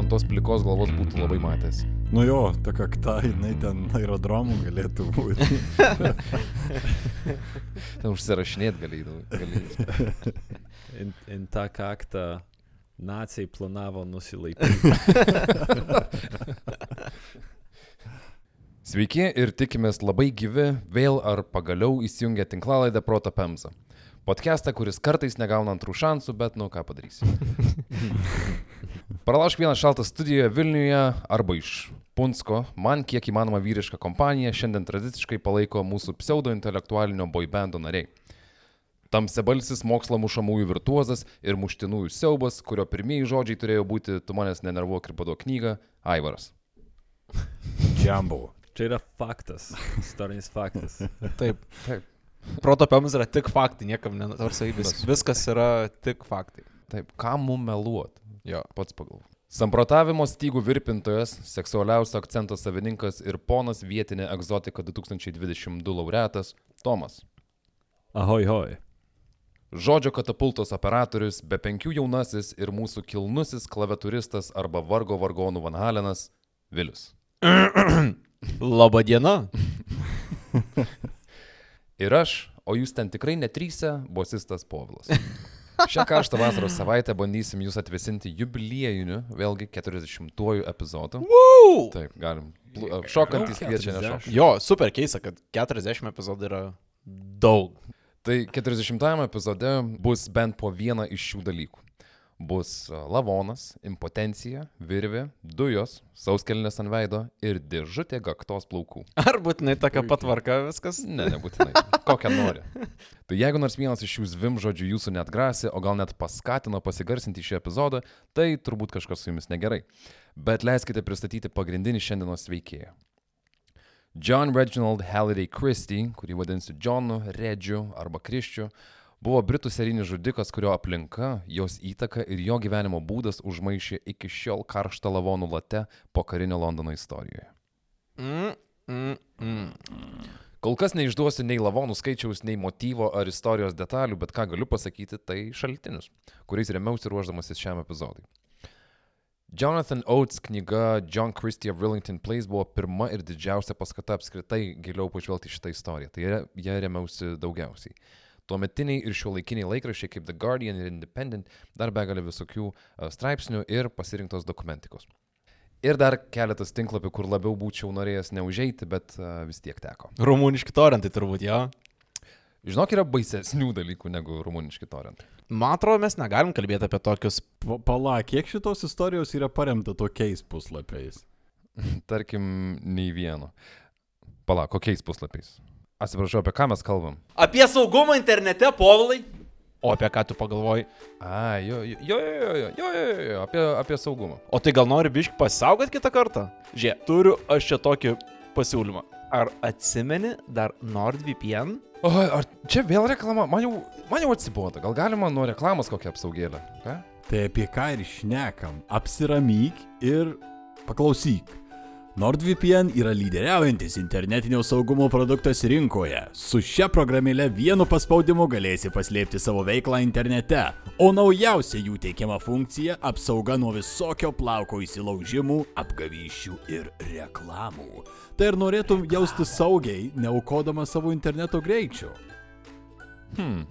ant tos plikos galvos būtų labai matęs. Nu jo, ta kakta, jinai ten aerodromų galėtų būti. Ten užsirašinėt galėdavai. galėdavai. In, tą kaktą nacijai planavo nusilaikyti. Sveiki ir tikimės labai gyvi, vėl ar pagaliau įsijungia tinklalaidę Proto Pemza. Podcastą, kuris kartais negauna antrų šansų, bet nu ką padarysi. Pralašk vieną šaltą studijoje Vilniuje arba iš Punsko, man kiek įmanoma vyriška kompanija šiandien tradiciškai palaiko mūsų pseudo-intelektualinio boybando nariai. Tamsebalsis mokslo mušamųjų virtuozas ir muštinųjų siaubas, kurio pirmieji žodžiai turėjo būti Tu manęs nenervuok ir pado knyga - Aivaras. Džambu. Čia yra faktas, istorinis faktas. Taip. Taip. Protopėms yra tik faktai, niekam nenatarsi, vis, viskas yra tik faktai. Taip, kam mum meluot? Jo. Pats pagalvo. Samprotavimo stygų virpintojas, seksualiausio akcento savininkas ir ponas vietinė egzotika 2022 laureatas Tomas. Ahoj, hoj. Žodžio katapultos operatorius, be penkių jaunasis ir mūsų kilnusis klaviaturistas arba vargo vargonų Van Halenas Vilius. Labą dieną. Ir aš, o jūs ten tikrai netrysia, bosistas Povilas. Šią karštą vasaros savaitę bandysim jūs atvesinti jubiliejiniu, vėlgi 40-ųjų epizodu. Woo! Taip, galim. Šokantys kviečia nešok. Jo, super keista, kad 40 epizodų yra daug. Tai 40-ame epizode bus bent po vieną iš šių dalykų. Bus a, lavonas, impotencija, virvė, dujos, sauskelnės ant veido ir dėžutė gaktos plaukų. Ar būtinai tokia patvarka viskas? Ne, nebūtinai. Kokią nori. Tai jeigu nors vienas iš šių zvim žodžių jūsų net grasi, o gal net paskatino pasigarsinti šį epizodą, tai turbūt kažkas su jumis negerai. Bet leiskite pristatyti pagrindinį šiandienos veikėją. John Reginald Halliday Christie, kurį vadinsiu Johnu, Redžiu arba Kriščiu, buvo britų serijinis žudikas, kurio aplinka, jos įtaka ir jo gyvenimo būdas užmaišė iki šiol karštą lavonų late po karinio Londono istorijoje. Mm, mm, mm. Kol kas neišduosiu nei lavonų skaičiaus, nei motyvo ar istorijos detalių, bet ką galiu pasakyti, tai šaltinius, kuriais remiausi ruoždamasis šiam epizodui. Jonathan Oates knyga John Christie of Rillington Place buvo pirma ir didžiausia paskata apskritai giliau pažvelgti šitą istoriją. Tai jie remiausi daugiausiai. Tuometiniai ir šiuolaikiniai laikraščiai kaip The Guardian ir Independent dar begalė visokių a, straipsnių ir pasirinktos dokumentikos. Ir dar keletas tinklapių, kur labiau būčiau norėjęs neužeiti, bet a, vis tiek teko. Rumuniški torentai turbūt, jo. Žinok, yra baisesnių dalykų negu rumuniški torentai. Man atrodo, mes negalim kalbėti apie tokius. Pa- Pala, kiek šitos istorijos yra paremta tokiais puslapiais? Tarkim, nei vieno. Pala, kokiais puslapiais? Atsiprašau, apie ką mes kalbam? Apie saugumą internete, povilai. O apie ką tu pagalvoji? A, jo, jo, jo, jo, jo, jo, jo, jo, jo apie, apie saugumą. O tai gal nori biški pasisaugot kitą kartą? Žiūrėk, turiu aš čia tokį pasiūlymą. Ar atsimeni dar NordVPN? O, ar čia vėl reklama? Man jau, man jau atsibodo. Gal galima nuo reklamos kokią apsaugėlę? Ką? Tai apie ką ir šnekam. Apsiramyk ir paklausyk. NordVPN yra lyderiaujantis internetinio saugumo produktas rinkoje. Su šia programėle vienu paspaudimu galėsi paslėpti savo veiklą internete. O naujausia jų teikiama funkcija - apsauga nuo visokio plauko įsilaužimų, apgavyščių ir reklamų. Tai ir norėtum jausti saugiai, neaukodama savo interneto greičio. Hmm.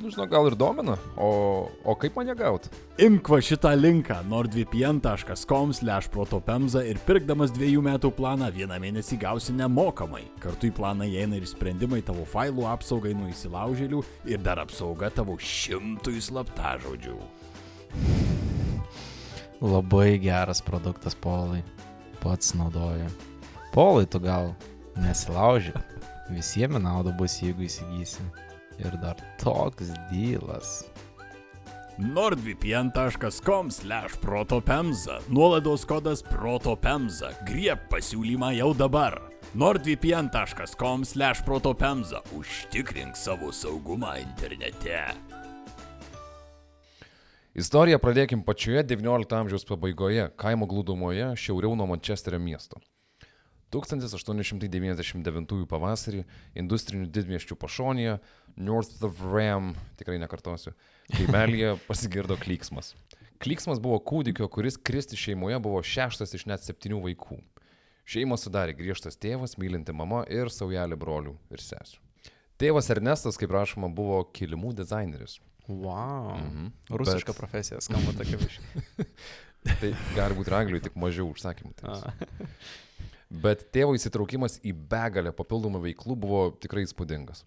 Nu, žinau, gal ir domina. O, o kaip man ją gauti? Imk va šitą linką nordvpn.com/protopemza ir pirkdamas dviejų metų planą vieną mėnesį gausi nemokamai. Kartu į planą įeina ir sprendimai tavo failų apsaugai nuo įsilaužėlių ir dar apsauga tavo šimtui slaptažodžių. Labai geras produktas, Polai. Pats naudoju. Polai, tu gal nesilauži. Visiems nauda bus, jeigu įsigysi. Ir dar toks dylas. nordvpn.com/protopemza. Nuolaidos kodas protopemza. Grieb pasiūlymą jau dabar. nordvpn.com/protopemza. Užtikrink savo saugumą internete. Istoriją pradėkim pačioje XIX amžiaus pabaigoje, kaimo glūdumoje, šiauriau nuo Mančesterio miesto. 1899 pavasarį industrinių didmieščių pašonėje, North of Ram, tikrai nekartosiu, kaimelyje pasigirdo klyksmas. Klyksmas buvo kūdikio, kuris Kristi šeimoje buvo šeštas iš net septynių vaikų. Šeimą sudarė griežtas tėvas, mylinti mama ir saujelė brolių ir sesijų. Tėvas Ernestas, kaip rašoma, buvo kilimų dizaineris. Wow. Mhm. Rusiška Bet- profesija, skamba tokia viška. Tai gali būti angliui tik mažiau užsakymų. Tai Bet tėvo įsitraukimas į begalę papildomų veiklų buvo tikrai įspūdingas.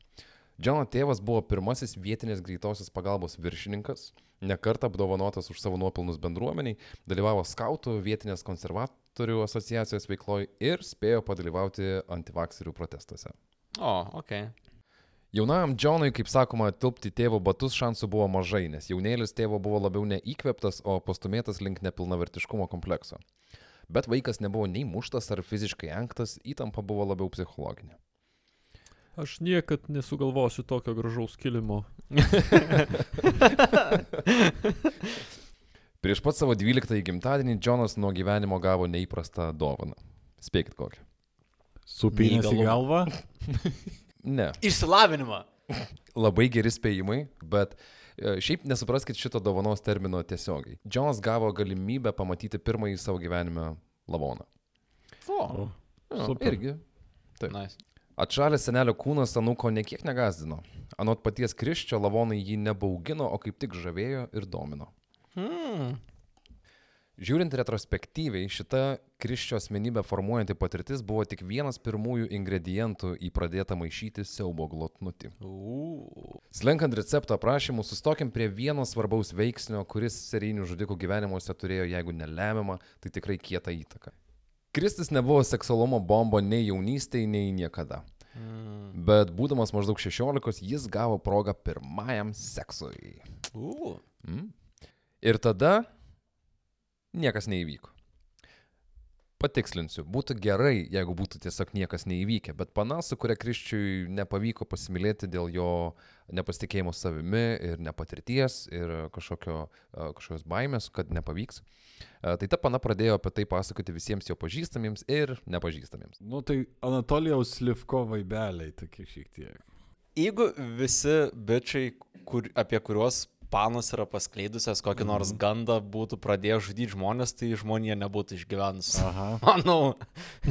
Džono tėvas buvo pirmasis vietinės greitosios pagalbos viršininkas, nekartą apdovanotas už savo nuopelnus bendruomeniai, dalyvavo skautų vietinės konservatorių asociacijos veikloje ir spėjo padalyvauti antivakserių protestuose. O, ok. Jaunajam Džonui, kaip sakoma, tilpti tėvo batus šansų buvo mažai, nes jaunėlis tėvo buvo labiau neįkveptas, o pastumėtas link nepilnavertiškumo komplekso. Bet vaikas nebuvo nei muštas ar fiziškai enktas, įtampa buvo labiau psichologinė. Aš niekad nesugalvosiu tokio gražaus kilimo. Prieš pat savo 12 gimtadienį Džonas nuo gyvenimo gavo neįprastą dovaną. Spėkit kokią. Supinės į galvą. Ne, Išsilavinimą. labai geri spėjimai, bet e, šiaip nesupraskit šito dovanos termino tiesiogiai. Džonas gavo galimybę pamatyti pirmąjį savo gyvenime lavoną. O, Jo, Super. irgi. Taip. nice. Atšalęs senelio kūnas anuko nekiek negazdino. Anot paties Kriščio lavonai jį nebaugino, o kaip tik žavėjo ir domino. Hmm. Žiūrint retrospektyviai, šita Kriščio asmenybę formuojanti patirtis buvo tik vienas pirmųjų ingredientų į pradėtą maišyti siaubo glotnutį. Uuu. Slenkant recepto aprašymų, sustokim prie vieno svarbaus veiksnio, kuris serijinių žudikų gyvenimuose turėjo, jeigu nelemiamą, tai tikrai kietą įtaką. Kristis nebuvo seksualumo bombo nei jaunystėje, nei niekada. Mm. Bet būdamas maždaug 16, jis gavo progą pirmajam seksui. Uuu. Mm. Ir tada niekas neįvyko. Patikslinsiu, būtų gerai, jeigu būtų tiesiog niekas neįvykę, bet pana, su kuria Kriščiui nepavyko pasimylėti dėl jo nepasitikėjimo savimi ir nepatirties ir kažkokio, kažkokios baimės, kad nepavyks. A, Tai ta pana pradėjo apie tai pasakoti visiems jo pažįstamiems ir nepažįstamiems. Nu tai Anatolijaus Livko vaibeliai tokie šiek tiek. Jeigu visi bičiai, kur, apie kuriuos panos yra paskleidusios kokį nors gandą, būtų pradėję žudyti žmonės, tai žmonija nebūtų išgyvenusi. Aha. Manau,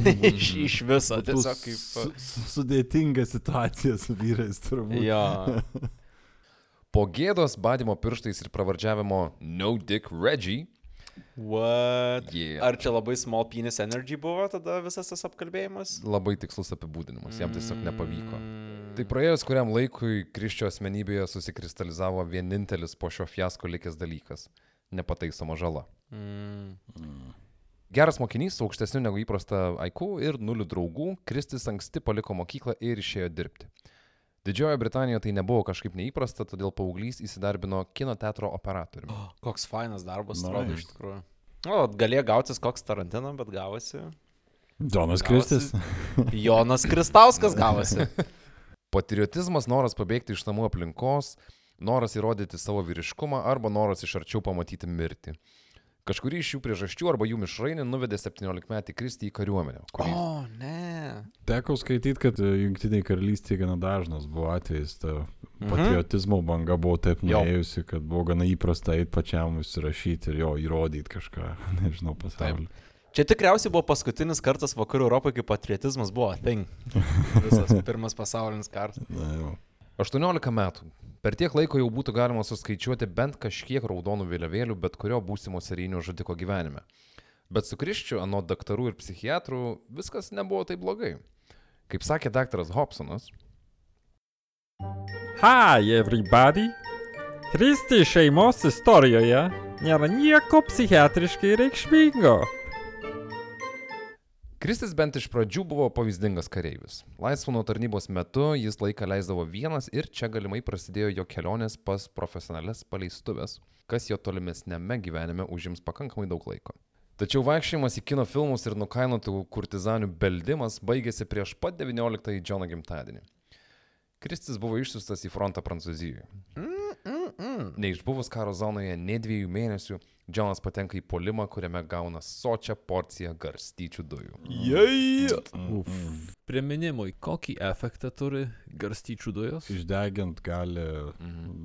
iš, iš viso tiesiog kaip... su- Sudėtinga situacija su vyrais turbūt. Jo. Po gėdos, badimo pirštais ir pravardžiavimo No Dick Reggie, What? Yeah. Ar čia labai small penis energy buvo tada visas tas apkalbėjimas? labai tikslus apibūdinimas, jam tiesiog nepavyko. Mm. Tai praėjus kuriam laikui Kriščio asmenybėje susikristalizavo vienintelis po šio fiasko likęs dalykas - nepataisoma žala. Mm. Geras mokinys su aukštesniu negu įprasta IQ ir nuliu draugų, Kristis anksti paliko mokyklą ir išėjo dirbti. Didžiojoje Britanijoje tai nebuvo kažkaip neįprasta, todėl paauglys įsidarbino kino teatro operatoriumi. Koks fainas darbas, Nice. atrodo, iš tikrųjų. O, galėjo gautis koks Tarantino, bet gavosi. Gavosi- Kristis. Jonas Kristauskas gavosi. Patriotizmas, noras pabėgti iš namų aplinkos, noras įrodyti savo vyriškumą arba noras iš arčiau pamatyti mirtį. Kažkuri iš šių priežasčių arba jų mišrainė nuvedė 17 metį Kristį į kariuomenę. kurį- O, ne. Teko skaityti, kad e, Junktiniai karalystėje gana dažnas buvo atvejis, ta Mhm. patriotizmo banga buvo taip nuėjusi, kad buvo gana įprasta eiti pačiam užsirašyti ir jo įrodyti kažką, nežinau, pasaulyje. Čia tikriausiai buvo paskutinis kartas vakarų Europoje, kai patriotizmas buvo thing. Visas pirmas pasaulinis karas. Na, jau. 18 metų. Per tiek laiko jau būtų galima suskaičiuoti bent kažkiek raudonų vėliavėlių bet kurio būsimo serijinio žudiko gyvenime. Bet su Kriščiu, anot daktarų ir psichiatrų, viskas nebuvo taip blogai. Kaip sakė daktaras Hobsonas, Hi everybody! Kristi šeimos istorijoje nėra nieko psichiatriškai reikšmingo. Kristis bent iš pradžių buvo pavyzdingas kareivis. Laisvo nuo tarnybos metu jis laiką leisdavo vienas ir čia galimai prasidėjo jo kelionės pas profesionales paleistuvės, kas jo tolimesnėme gyvenime užims pakankamai daug laiko. Tačiau vaikščiojimas į kino filmus ir nukainotų kurtizanių beldimas baigėsi prieš pat 19-ąjį Džono gimtadienį. Kristis buvo išsiustas į frontą Prancūzijoje. Neišbuvus karo zonoje ne dviejų mėnesių, Džonas patenka į polimą, kuriame gauna sočią porciją garstyčių dujų. Jei. Uf. Priminimui, kokį efektą turi garstyčių dujos? Išdegint gali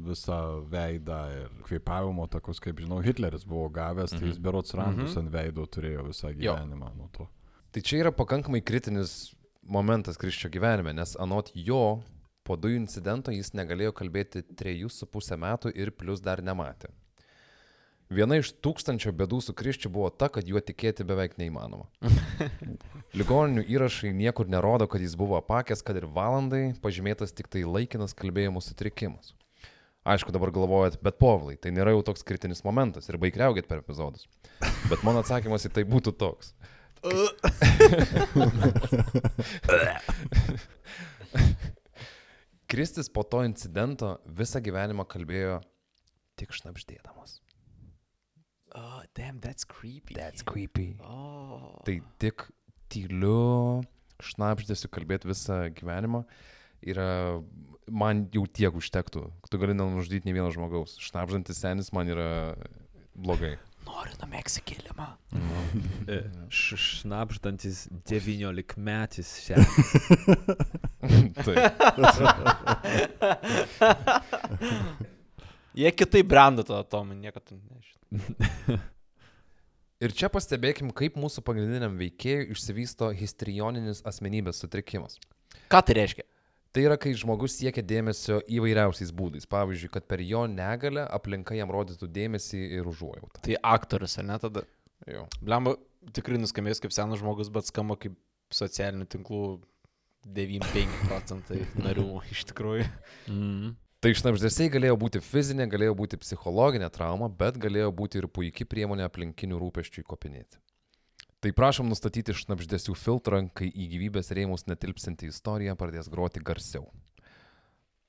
visą veidą ir kvėpavimo takus, kaip žinau, Hitleris buvo gavęs, tai jis berots randus ant veido turėjo visą Jo. gyvenimą nuo to. Tai čia yra pakankamai kritinis momentas Kriščio gyvenime, nes anot jo, po dujų incidento jis negalėjo kalbėti trejus su pusę metų ir plus dar nematė. Viena iš tūkstančio bėdų su Kriščiu buvo ta, kad juo tikėti beveik neįmanoma. Ligoninių įrašai niekur nerodo, kad jis buvo apakęs, kad ir valandai pažymėtas tik tai laikinas kalbėjimo sutrikimas. Aišku, dabar galvojat, bet povilai, tai nėra jau toks kritinis momentas ir baig reaugėt per epizodus. Bet mano atsakymas į tai būtų toks. Kristis po to incidento visą gyvenimą kalbėjo tik šnapždėdamas. Oh, damn, that's creepy. That's creepy. Oh. Tai tik tyliu šnapždėsiu kalbėti visą gyvenimą yra, man jau tiek užtektų. Tu gali nenužudyti nei vieno žmogaus. Šnapždantis senis man yra blogai. Noriu. E, š- Šnapždantis 19 metis šią. Jie kitaip brenda to atomą, niekada nežinau. Ir čia pastebėkim, kaip mūsų pagrindiniam veikėjui išsivysto histrioninis asmenybės sutrikimas. Ką tai reiškia? Tai yra, kai žmogus siekia dėmesio įvairiausiais būdais. Pavyzdžiui, kad per jo negalę aplinka jam rodytų dėmesį ir užuojautą. Tai aktorius, ar ne tada? Jo. Blemba tikrai nuskambės kaip senas žmogus, bet skamba kaip socialinių tinklų 95 procentai narių iš tikrųjų. Mm. Tai šnapždesiai galėjo būti fizinė, galėjo būti psichologinė trauma, bet galėjo būti ir puikiai priemonė aplinkinių rūpeščių įkopinėti. Tai prašom nustatyti šnapždesių filtrą, kai į gyvybės rėmus netilpsinti istorija pradės groti garsiau.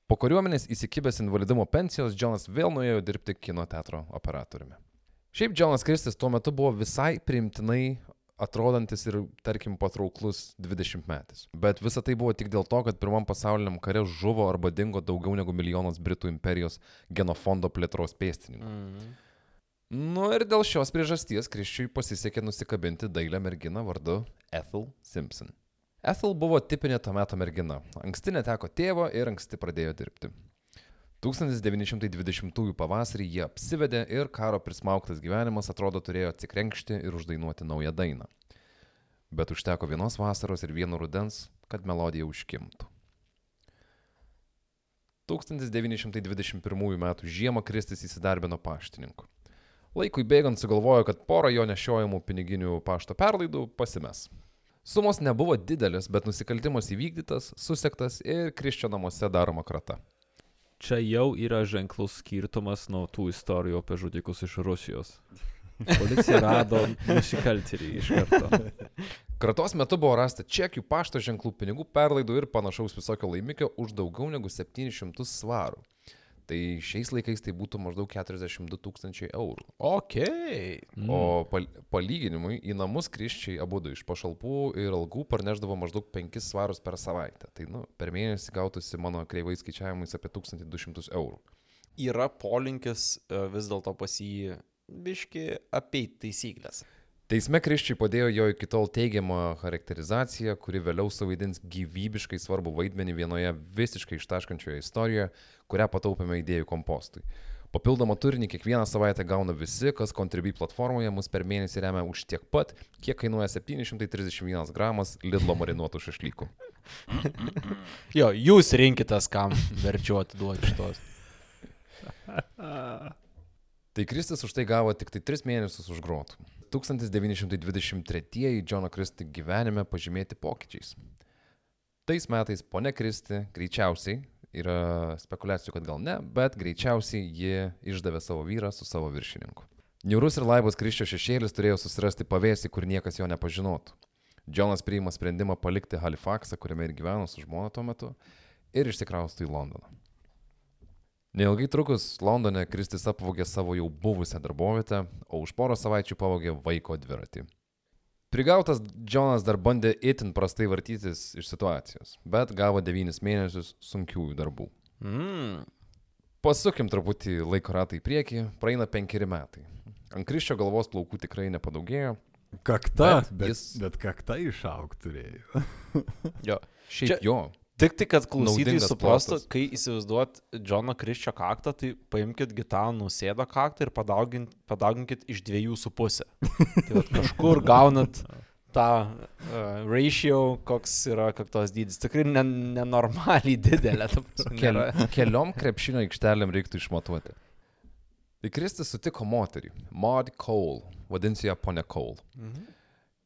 Po kariuomenės įsikibęs invalidumo pensijos, Džonas vėl nuėjo dirbti kino teatro operatoriumi. Šiaip Džonas Kristis tuo metu buvo visai primtinai atrodantis ir, tarkim, patrauklus 20 metais. Bet visa tai buvo tik dėl to, kad Pirmam pasauliniam kare žuvo arba dingo daugiau negu milijonas Britų imperijos genofondo plėtros pėstininkų. Mm. Nu ir dėl šios priežasties Kriščiui pasisekė nusikabinti dailę merginą vardu Ethel Simpson. Ethel buvo tipinė to meto mergina. Anksti neteko tėvo ir anksti pradėjo dirbti. 1920 pavasarį jie apsivedė ir karo prismauktas gyvenimas atrodo turėjo atsikrenkšti ir uždainuoti naują dainą. Bet užteko vienos vasaros ir vieno rudens, kad melodija užkimtų. 1921 m. žiemą Kristis įsidarbino paštininku. Laikui bėgant sugalvojo, kad porą jo nešiojamų piniginių pašto perlaidų pasimes. Sumos nebuvo didelis, bet nusikaltimas įvykdytas, susektas ir Kriščio namuose daroma krata. Čia jau yra ženklus skirtumas nuo tų istorijų apie žudikus iš Rusijos. Policija rado nusikaltėlį iš karto. Kratos metu buvo rasta čekių, pašto ženklų, pinigų perlaidų ir panašaus visokio laimikio už daugiau negu 700 svarų. Tai šiais laikais tai būtų maždaug 42 tūkstančiai eurų. Ok. Mm. O pal palyginimui į namus kriščiai abu du iš pašalpų ir algų parneždavo maždaug 5 svarus per savaitę. Tai nu, per mėnesį gautųsi mano kreivais skaičiavimais apie 1200 eurų. Yra polinkis e, vis dėlto pas jį biški apeiti taisyklės. Teisme Kriščiui padėjo jo iki tol teigiamą charakterizaciją, kuri vėliau suvaidins gyvybiškai svarbu vaidmenį vienoje visiškai ištaškančioje istorijoje, kurią pataupėme idėjų kompostui. Papildomą turinį kiekvieną savaitę gauna visi, kas Contribui platformoje mus per mėnesį remia už tiek pat, kiek kainuoja 731 gramas Lidlo marinuotų šašlykų. Jo, jūs rinkitės, kam verčiau atiduoti šitos. Tai Kristis už tai gavo tik tai 3 mėnesius už grotų. 1923 Džono Kristi gyvenime pažymėti pokyčiais. Tais metais ponia Kristi greičiausiai, yra spekulacijų, kad gal ne, bet greičiausiai ji išdavė savo vyrą su savo viršininku. Niurus ir laibos Kriščio šešėlis turėjo susirasti pavėsį, kur niekas jo nepažinotų. Džonas priima sprendimą palikti Halifaksą, kuriame ir gyveno su žmona tuo metu, ir išsikraustų į Londoną. Neilgai trukus Londone Kristis apvogė savo jau buvusią darbovietę, o už porą savaičių pavogė vaiko dviratį. Prigautas Džonas dar bandė itin prastai vartytis iš situacijos, bet gavo 9 mėnesius sunkiųjų darbų. Mm. Pasukim truputį laiko ratą į priekį, praeina penkeri metai. Ant Kriščio galvos plaukų tikrai nepadaugėjo. Kakta, Bet bet, jis- bet kakta išauk turėjo. Jo. Šiaip Čia- jo. Tik tai, kad klausytojai suprastų, kai įsivaizduot Džono Kriščio kaktą, tai paimkite Gitano nusėdą kaktą ir padaugin, padauginkit iš dviejų su pusė. tai kažkur gaunat tą uh, ratio, koks yra kaktos dydis. Tikrai ne- nenormaliai didelė. ta prasme, Kel, keliom krepšinio aikštelėm reiktų išmatuoti. Tai Kristus sutiko moterį, Maud Cole, vadinsiu ją ponia Cole. Mhm.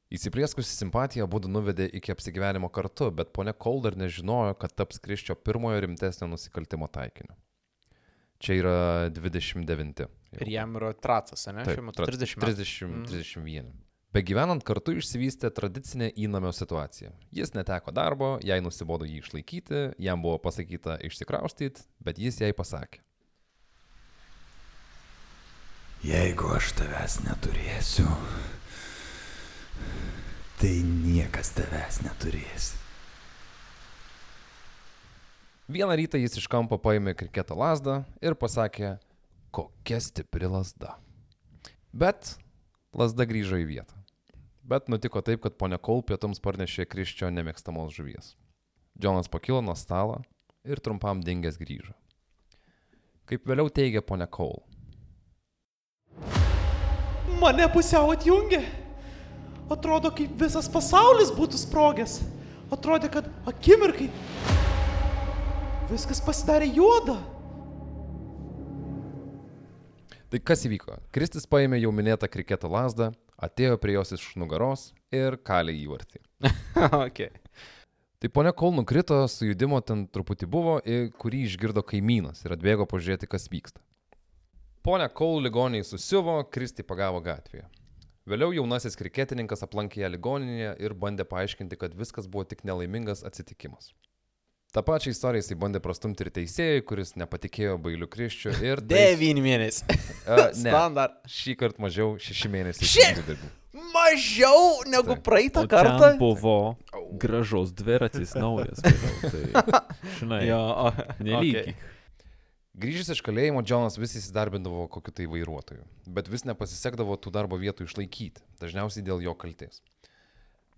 Įsiplieskusi simpatija būtų nuvedė iki apsigyvenimo kartu, bet ponia Cole dar nežinojo, kad taps Kriščio pirmojo rimtesnio nusikaltimo taikiniu. Čia yra 29. Ir jam yra tracas, ne? Taip, Šiuo metu tra- 30 metų. 30, Mhm. 31. Be gyvenant kartu išsivystė tradicinė įnamio situacija. Jis neteko darbo, jai nusibodo jį išlaikyti, jam buvo pasakyta išsikraustyti, bet jis jai pasakė. Jeigu aš tavęs neturėsiu, tai niekas tavęs neturės. Vieną rytą jis iš kampo paėmė kriketo lasdą ir pasakė, kokia stipri lasda. Bet lasda grįžo į vietą. Bet nutiko taip, kad ponia Kol pietums parnešė Kriščio nemėgstamos žuvies. Džonas pakilo nuo stalo ir trumpam dingęs grįžo. Kaip vėliau teigia ponia Kol. Mane pusiau atjungė. Atrodo, kaip visas pasaulis būtų sprogęs. Atrodė, kad akimirkai viskas pasidarė juoda. Tai kas įvyko? Kristis paėmė jau minėtą kriketo lasdą, atėjo prie jos iš nugaros ir kalė įvartį. okay. Tai ponia Kol nukrito, sujudimo ten truputį buvo, kurį išgirdo kaimynas ir atbėgo pažiūrėti, kas vyksta. Ponia Kol ligoniai susiuvo, Kristi pagavo gatvėje. Vėliau jaunasis kriketininkas aplankė ją ligoninėje ir bandė paaiškinti, kad viskas buvo tik nelaimingas atsitikimas. Ta pačia istorija jisai bandė prastumti ir teisėjai, kuris nepatikėjo bailiu kriščiu ir... tais- 9 mėnesiai. A, ne, Standart. šį kartą mažiau šeši mėnesiai. Shit! dirbau. Mažiau negu Taip. praeitą O kartą. ten buvo gražus dviratis naujas. vėliau, Tai, žinai, Jo, o, nelygiai. okay. Grįžęs iš kalėjimo, Džonas vis įsidarbindavo kokiu tai vairuotoju, bet vis nepasisekdavo tų darbo vietų išlaikyti, dažniausiai dėl jo kalties.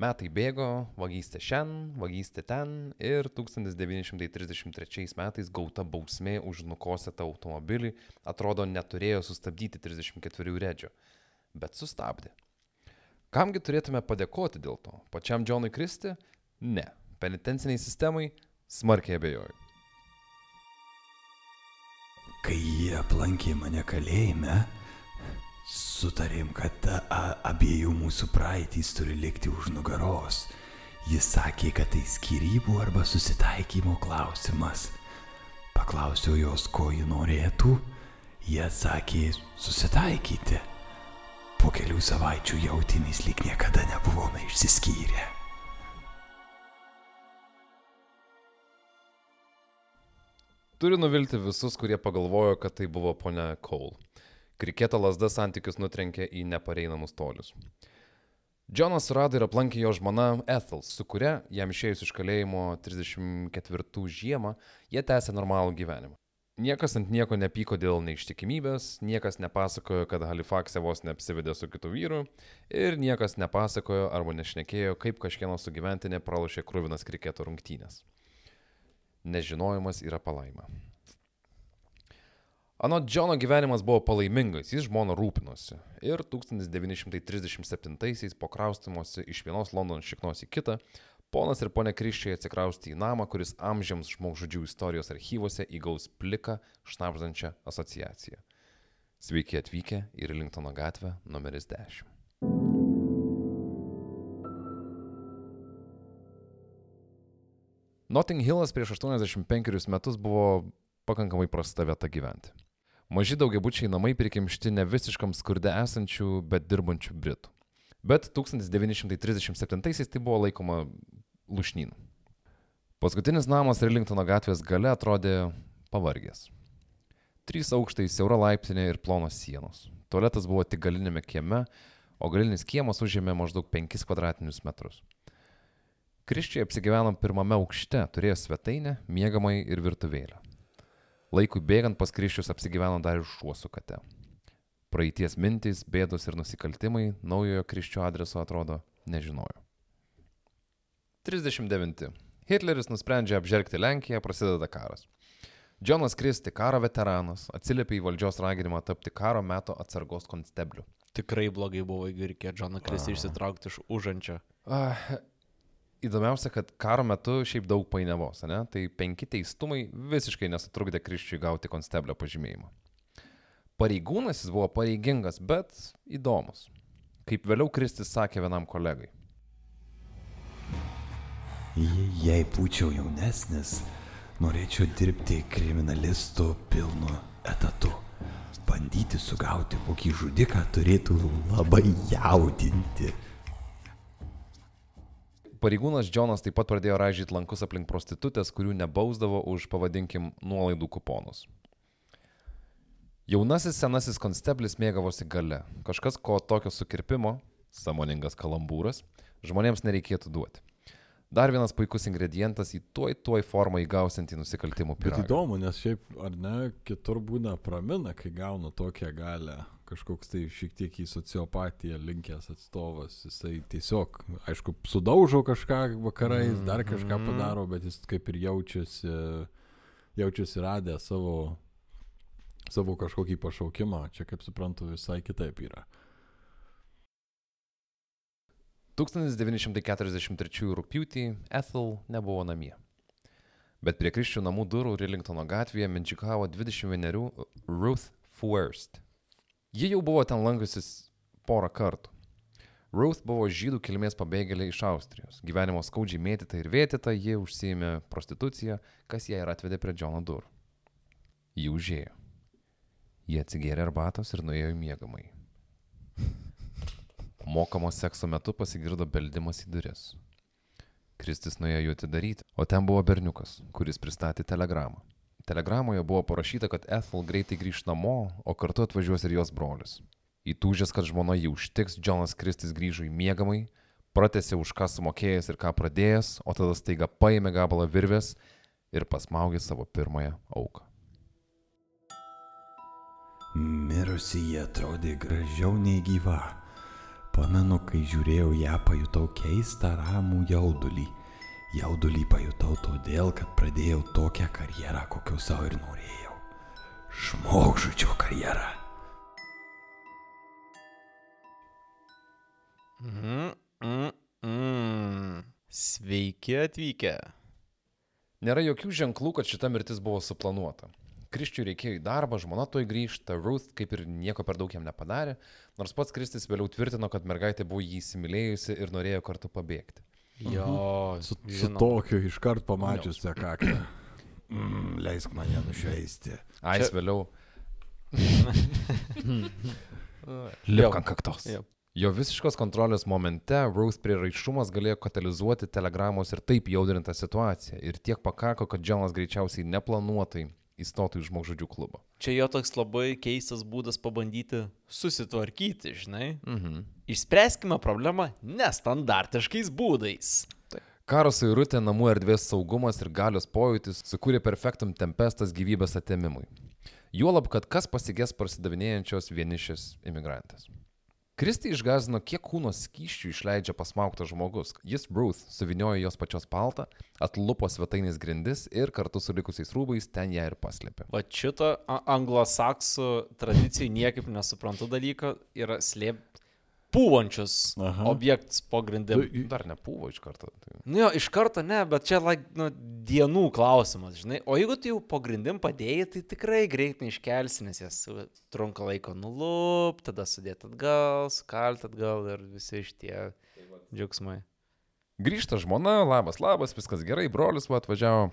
Metai bėgo, vagystė šiandien, vagystė ten ir 1933 metais gauta bausmė už nukosėtą automobilį atrodo neturėjo sustabdyti 34 redžio, bet sustabdė. Kamgi turėtume padėkoti dėl to? Pačiam Džonui Kristi? Ne. Penitenciniai sistemai? Smarkiai abejoju. Kai jie aplankė mane kalėjime, sutarėm, kad a, a, abiejų mūsų praeitys turi likti už nugaros. Jis sakė, kad tai skirybų arba susitaikymo klausimas. Paklausiau jos, ko ji norėtų. Jie sakė susitaikyti. Po kelių savaičių jautimės lyg niekada nebuvome išsiskyrę. Turiu nuvilti visus, kurie pagalvojo, kad tai buvo ponia Cole. Kriketo lasda santykius nutrenkė į nepareinamus tolius. Džonas surado ir aplankė jo žmona Ethel, su kuria jam išėjus iš kalėjimo 34 žiemą, jie tęsė normalų gyvenimą. Niekas ant nieko nepyko dėl neištikimybės, niekas nepasakojo, kad Halifaxe vos neapsivedė su kitu vyru ir niekas nepasakojo arba nešnekėjo, kaip kažkieno sugyventinė pralošė krūvinas kriketo rungtynės. Nežinojimas yra palaima. Anot Džono gyvenimas buvo palaimingas, jis žmona rūpinosi. Ir 1937-aisiais po kraustymosi iš vienos Londono šiknos į kitą, ponas ir ponė Kriščiai atsikraustė į namą, kuris amžiams žmogžudžių istorijos archyvose įgaus pliką, šnapždančią asociaciją. Sveiki atvykę į Rilingtono gatvę numeris 10. Notting Hillas prieš 85 metus buvo pakankamai prasta vieta gyventi. Maži daugiabučiai namai prikimšti ne visiškam skurde esančių, bet dirbančių Britų. Bet 1937-aisiais tai buvo laikoma lušnynu. Paskutinis namas Rilingtono gatvės gale atrodė pavargęs. Trys aukštai, siaura laiptinė ir plonos sienos. Tualetas buvo tik galinėme kieme, o galinis kiemas užėmė maždaug 5 kvadratinius metrus. Kriščiai apsigyveno pirmame aukšte, turėjo svetainę, miegamai ir virtuvėlę. Laikui bėgant pas Krisčius apsigyveno dar ir šuo su kate. Praeities mintys, bėdos ir nusikaltimai naujojo Krisčio adreso atrodo nežinojo. 39. Hitleris nusprendžia apžergti Lenkiją, prasideda karas. Džonas Kristi, karo veteranas, atsiliepia į valdžios raginimą tapti karo meto atsargos konstebliu. Tikrai blogai buvo, reikėjo Džoną Kristį išsitraukti iš užančio. Įdomiausia, kad karo metu šiaip daug painiavos, ne? Tai penki teistumai visiškai nesutrukdė Kriščiui gauti konsteblio pažymėjimą. Pareigūnas jis buvo pareigingas, bet įdomus. Kaip vėliau Kristis sakė vienam kolegai. Je- Jei būčiau jaunesnis, norėčiau dirbti kriminalistu pilnu etatu. Bandyti sugauti kokį žudiką turėtų labai jaudinti. Pareigūnas Džonas taip pat pradėjo ražyti lankus aplink prostitutės, kurių nebausdavo už, pavadinkim, nuolaidų kuponus. Jaunasis senasis konsteblis mėgavosi gale. Kažkas, ko tokio sukirpimo, samoningas kalambūras, žmonėms nereikėtų duoti. Dar vienas puikus ingredientas į tuoj tuoj formą įgausiantį nusikaltimų Bet pyragą. įdomu, nes šiaip, ar ne, kitur būna pramina, kai gauna tokią galę. Kažkoks tai šiek tiek į sociopatiją linkęs atstovas. Jisai tiesiog, aišku, sudaužo kažką vakarais, dar kažką padaro, bet jis kaip ir jaučiasi, jaučiasi radę savo, savo kažkokį pašaukimą. Čia, kaip suprantu, visai kitaip yra. 1943 rūpjūtį Ethel nebuvo namie. Bet prie Kriščių namų durų Rilingtono gatvėje mindžikavo 21 Ruth Fuerst. Ji jau buvo ten lankusis porą kartų. Ruth buvo žydų kilmės pabėgėlė iš Austrijos. Gyvenimo skaudžiai mėtyta ir vėtyta, ji užsiėmė prostituciją, kas ją ir atvedė prie Džono durų. Ji užėjo. Jie atsigėrė arbatos ir nuėjo į miegamąjį. Mokamo sekso metu pasigirdo beldimas į duris. Kristis nuėjo jų atidaryti, o ten buvo berniukas, kuris pristatė telegramą. Telegramoje buvo parašyta, kad Ethel greitai grįž namo, o kartu atvažiuos ir jos brolis. Įtūžęs, kad žmona jį užtiks, Džonas Kristis grįžo į miegamai, pratęsė už ką sumokėjęs ir ką pradėjęs, o tada staiga paėmė gabalą virvės ir pasmaugė savo pirmąją auką. Mirusi jie atrodė gražiau nei gyva. Pamenu, kai žiūrėjau ją, pajutau keistą ramų jaudulį. Jaudulį pajutau todėl, kad pradėjau tokią karjerą, kokio savo ir norėjau. Žmogžudžio karjerą. Mm, mm, mm. Sveiki atvykę. Nėra jokių ženklų, kad šita mirtis buvo suplanuota. Kriščiui reikėjo į darbą, žmona toj grįžta, Ruth kaip ir nieko per daug jam nepadarė, nors pats Kristis vėliau tvirtino, kad mergaitė buvo jį įsimylėjusi ir norėjo kartu pabėgti. Jo, Su, su žinom. tokiu iškart pamačius tą kaklą. Mm, leisk mane nušveisti. Ais Čia- vėliau. Jo. Liuk ant kaktos. Jo. Jo visiškos kontrolės momente Ruth priraišumas galėjo katalizuoti telegramos ir taip jaudrintą situaciją. Ir tiek pakako, kad Džonas greičiausiai neplanuotai įstotų į žmogžudžių klubą. Čia jo toks labai keistas būdas pabandyti susitvarkyti, žinai. Mhm. Išspręskime problemą nestandartiškais būdais. Karo suirutė, namų erdvės saugumas ir galios pojūtis sukūrė perfektum tempestas gyvybės atėmimui. Juolab, kad kas pasigės prasidavinėjančios vienišės imigrantės. Kristi išgazino, kiek kūno skyščių išleidžia pasmauktas žmogus. Jis Ruth suviniojo jos pačios paltą, atlupo svetainės grindis ir kartu su likusiais rūbais ten ją ir paslėpė. Va šito a- anglosaksų tradicijai niekaip nesuprantu dalyko yra slėpti pūvančius Aha. objektus po grindim. Tu- Dar nepūvo iš karto. Tai... Nu jo, iš karto ne, bet čia like, nu, dienų klausimas, žinai. O jeigu tu jau po grindim padėjai, tai tikrai greit neiškelsi, nes jas trunka laiko nulup, tada sudėti atgal, skalti atgal ir visi šitie džiaugsmai. Grįžta žmona, labas, labas, viskas gerai, brolis va atvažiavo.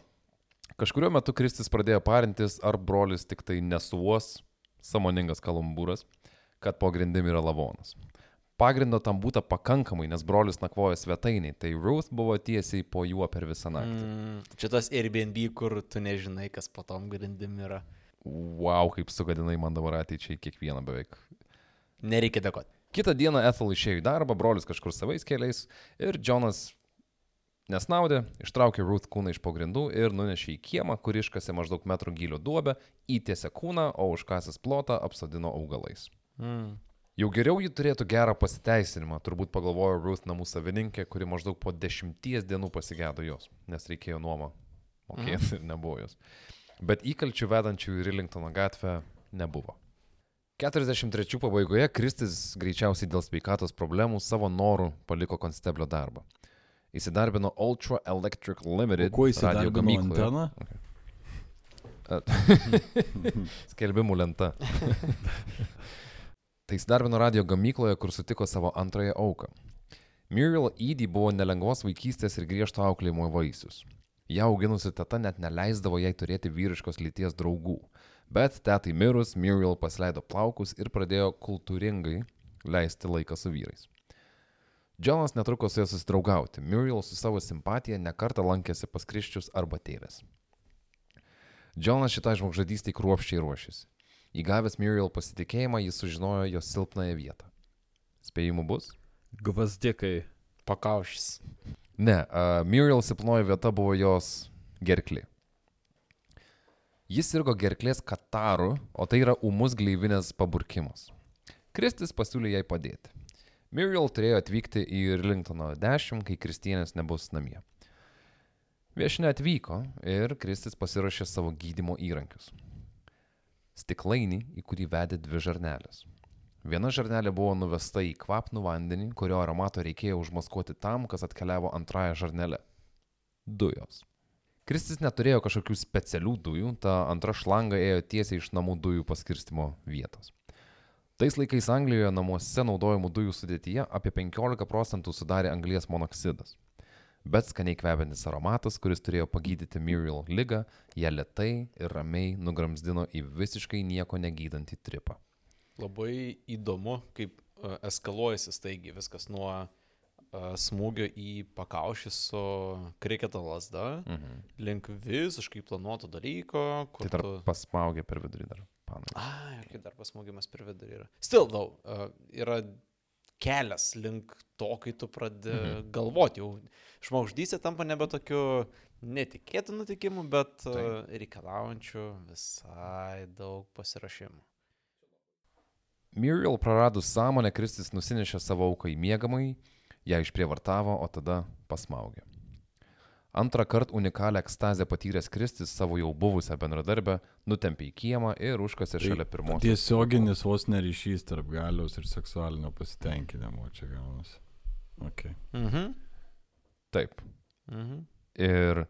Kažkurio metu Kristis pradėjo parintis, ar brolis tik tai nesuos, samoningas kalambūras, kad po grindim yra lavonas. Pagrindo tam būta pakankamai, nes brolis nakvojo svetainiai, tai Ruth buvo tiesiai po juo per visą naktį. Mm, čia tas Airbnb, kur tu nežinai, kas po tom grindim yra. Wow, kaip sugadinai man dabar ateičiai kiekvieną beveik. Nereikia dėkoti. Kitą dieną Ethel išėjo į darbą, brolis kažkur savais keliais ir Jonas Nesnaudė, ištraukė Ruth kūną iš pagrindų ir nunešė į kiemą, kur iškasė maždaug metrų gylio duobę, įtiesė kūną, o užkasęs plotą apsodino augalais. Mm. Jau geriau ji turėtų gerą pasiteisinimą, turbūt pagalvojo Ruth namų savininkė, kuri maždaug po dešimties dienų pasigėdo jos, nes reikėjo nuomą mokėti ir nebuvo jos. Bet įkalčių vedančių į Rillingtono gatvę nebuvo. 43 pabaigoje Kristis greičiausiai dėl sveikatos problemų savo norų paliko konsteblio darbą. Įsidarbino Ultra Electric Limited Kuo gamykloje. anteną? Skelbimų lenta. tai įsidarbino radio gamykloje, kur sutiko savo antrąją auką. Muriel Eady buvo nelengvos vaikystės ir griežto auklėjimo vaisius. Ja auginusi teta net neleisdavo jai turėti vyriškos lyties draugų. Bet tetai mirus, Muriel pasileido plaukus ir pradėjo kultūringai leisti laiką su vyrais. Džonas netruko su ja susidraugauti. Muriel su savo simpatija nekartą lankėsi pas Kriščius arba tėvės. Džonas šitai žmogžudystį kruopščiai ruošėsi. Įgavęs Muriel pasitikėjimą, jis sužinojo jos silpnąją vietą. Spėjimų bus? Gvazdikai. Pakaušys. Ne, uh, Muriel silpnoji vieta buvo jos gerklė. Jis sirgo gerklės kataru, o tai yra umus gleivinės paburkimas. Kristis pasiūlė jai padėti. Muriel turėjo atvykti į Irlingtono 10, kai Kristienės nebus namie. Viešinė atvyko ir Kristis pasiruošė savo gydimo įrankius. Stiklainį, į kurį vedė dvi žarnelės. Viena žarnelė buvo nuvesta į kvapnų vandenį, kurio aromato reikėjo užmaskuoti tam, kas atkeliavo antrąją žarnelę. Dujos. Kristis neturėjo kažkokių specialių dujų, ta antra šlanga ėjo tiesiai iš namų dujų paskirstimo vietos. Tais laikais Anglijoje namuose naudojamų dujų sudėtyje apie 15 procentų sudarė anglies monoksidas. Bet skaniai kvepiantis aromatas, kuris turėjo pagydyti Muriel lygą, ją lietai ir ramiai nugramzdino į visiškai nieko negydantį tripą. Labai įdomu, kaip uh, eskaluojasi staigiai viskas nuo uh, smūgio į pakaušį su kriketo lasda Mhm. link visiškai planuoto dalyko, Tai dar tu... pasmaugė per vidurį dar. Panai. Ai, kai dar pasmūgimas per vidurį yra. Still, though, uh, yra kelias link to, kai tu pradedi mhm. galvoti, jau žmogždystė tampa nebe tokiu netikėtų nutikimų, bet uh, reikalaujančių visai daug pasirašymų. Muriel praradus sąmonę, Kristis nusinešė savo auką į miegamąjį, ją išprievartavo, o tada pasmaugė. Antrą kartą unikalią ekstazę patyręs Kristis savo jau buvusią bendradarbę nutempė į kiemą ir užkasė šalia pirmos. Tiesioginis vos neryšys tarp galios ir seksualinio pasitenkinimo čia gaunasi. Okay. Mhm. Taip. Mhm. Ir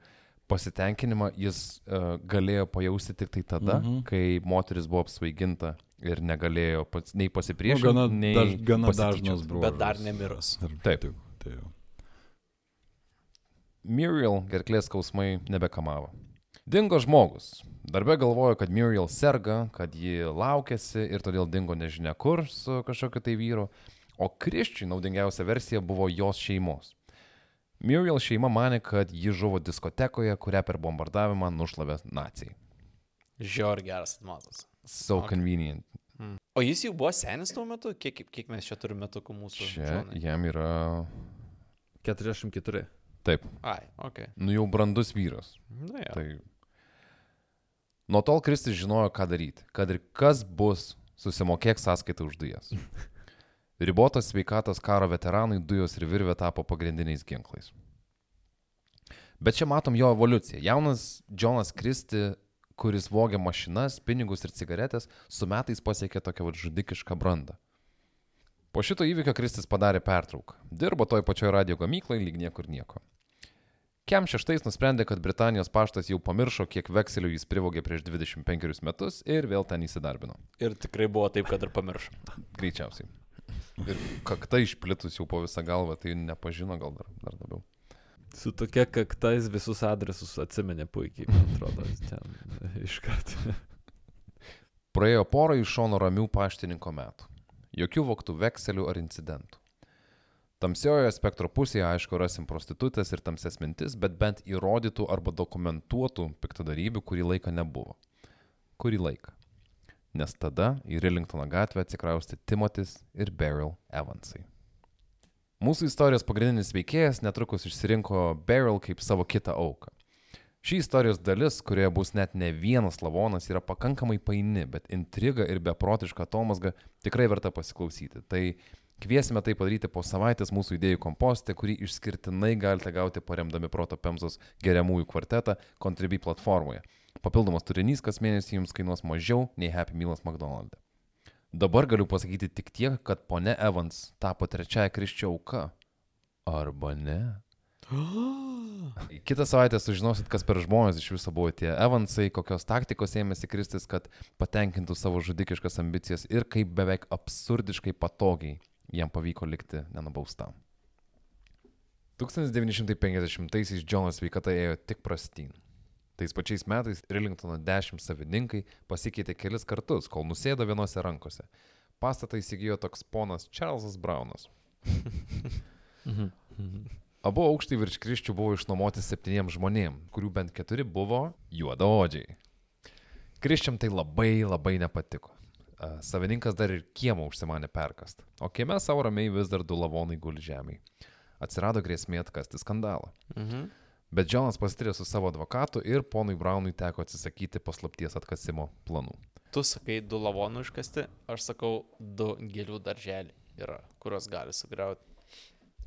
pasitenkinimą jis uh, galėjo pajausti tik tai tada, Mhm. kai moteris buvo apsvaiginta ir negalėjo pats, nei Nu, pasipriešinti, gana nei daž, gana dažnas bruožas. Bet dar nemirus. Taip. tų, Tai jau. Muriel gerklės skausmai nebekamavo. Dingo žmogus. Darbė galvojo, kad Muriel serga, kad ji laukėsi ir todėl dingo nežinia kur su kažkokiu tai vyru, o Kriščiui naudingiausia versija buvo jos šeimos. Muriel šeima mane, kad ji žuvo diskotekoje, kurią per bombardavimą nušlavė nacijai. Žiaur geras atmatas. So Okay. convenient. Mm. O jis jau buvo senis tuo metu? Kiek, kiek mes čia turime metukų mūsų? Čia Džonai? jam yra... 44. Taip, Ai, ok. nu jau brandus vyras. Na, ja. Tai nuo tol Kristis žinojo, ką daryti. Kad ir kas bus, susimokėk sąskaitą už dujas. Ribotos sveikatos karo veteranui dujos ir virvė tapo pagrindiniais ginklais. Bet čia matom jo evoliuciją. Jaunas Džonas Kristi, kuris vogė mašinas, pinigus ir cigaretės, su metais pasiekė tokią žudikišką brandą. Po šito įvykio Kristis padarė pertrauką. Dirbo toj pačioj radio gamyklai, lyg niekur nieko. Kem šeštais nusprendė, kad Britanijos paštas jau pamiršo, kiek vekselių jis privogė prieš 25 metus ir vėl ten įsidarbino. Ir tikrai buvo taip, kad ir pamiršau. Greičiausiai. Ir kakta išplitus jau po visą galvą, tai nepažino gal dar, dar labiau. Su tokia kaktais visus adresus atsimenė puikiai, man atrodo, ten iškart. Praėjo porą iš šono ramių paštininko metų. Jokių voktų vekselių ar incidentų. Tamsiojoje spektro pusėje, aišku, rasim prostitutės ir tamses mintis, bet bent įrodytų arba dokumentuotų piktadarybių kurį laiką nebuvo. Kurį laiką. Nes tada į Rillingtono gatvę atsikrausti Timotis ir Beryl Evansai. Mūsų istorijos pagrindinis veikėjas netrukus išsirinko Beryl kaip savo kitą auką. Ši istorijos dalis, kurioje bus net ne vienas lavonas, yra pakankamai paini, bet intriga ir beprotiška atomasga tikrai verta pasiklausyti. Tai kviesime tai padaryti po savaitės mūsų idėjų kompostė, kurį išskirtinai galite gauti paremdami Proto Pemzos geriamųjų kvartetą Contribui platformoje. Papildomas turinys kas mėnesį jums kainuos mažiau nei Happy Mealas McDonald's. Dabar galiu pasakyti tik tiek, kad ponė Evans tapo trečiaja kriščio auka. Arba ne. Kitą savaitę sužinosit, kas per žmonės iš viso buvo tie Evansai, kokios taktikos ėmėsi Kristis, kad patenkintų savo žudikiškas ambicijas ir kaip beveik absurdiškai patogiai jam pavyko likti nenubaustam. 1950-aisiais Džonas sveikata ėjo tik prastyn. Tais pačiais metais Rillingtono 10 savininkai pasikeitė kelis kartus, kol nusėdo vienose rankose. Pastatą įsigijo toks ponas Čarlzas Braunas. Abu aukštai virš kriščių buvo išnuomoti septyniems žmonėms, kurių bent keturi buvo juodaodžiai. Kriščiam tai labai labai nepatiko. Savininkas dar ir kiemą užsimanė perkast, o kieme savo ramiai vis dar du lavonai guli žemėje. Atsirado grėsmė atkasti skandalą. Mhm. Bet Džonas pasitirė su savo advokatu ir ponui Braunui teko atsisakyti paslapties atkasimo planų. Tu sakai du lavonų iškasti, aš sakau du gėlių darželį yra, kuriuos gali sugriauti.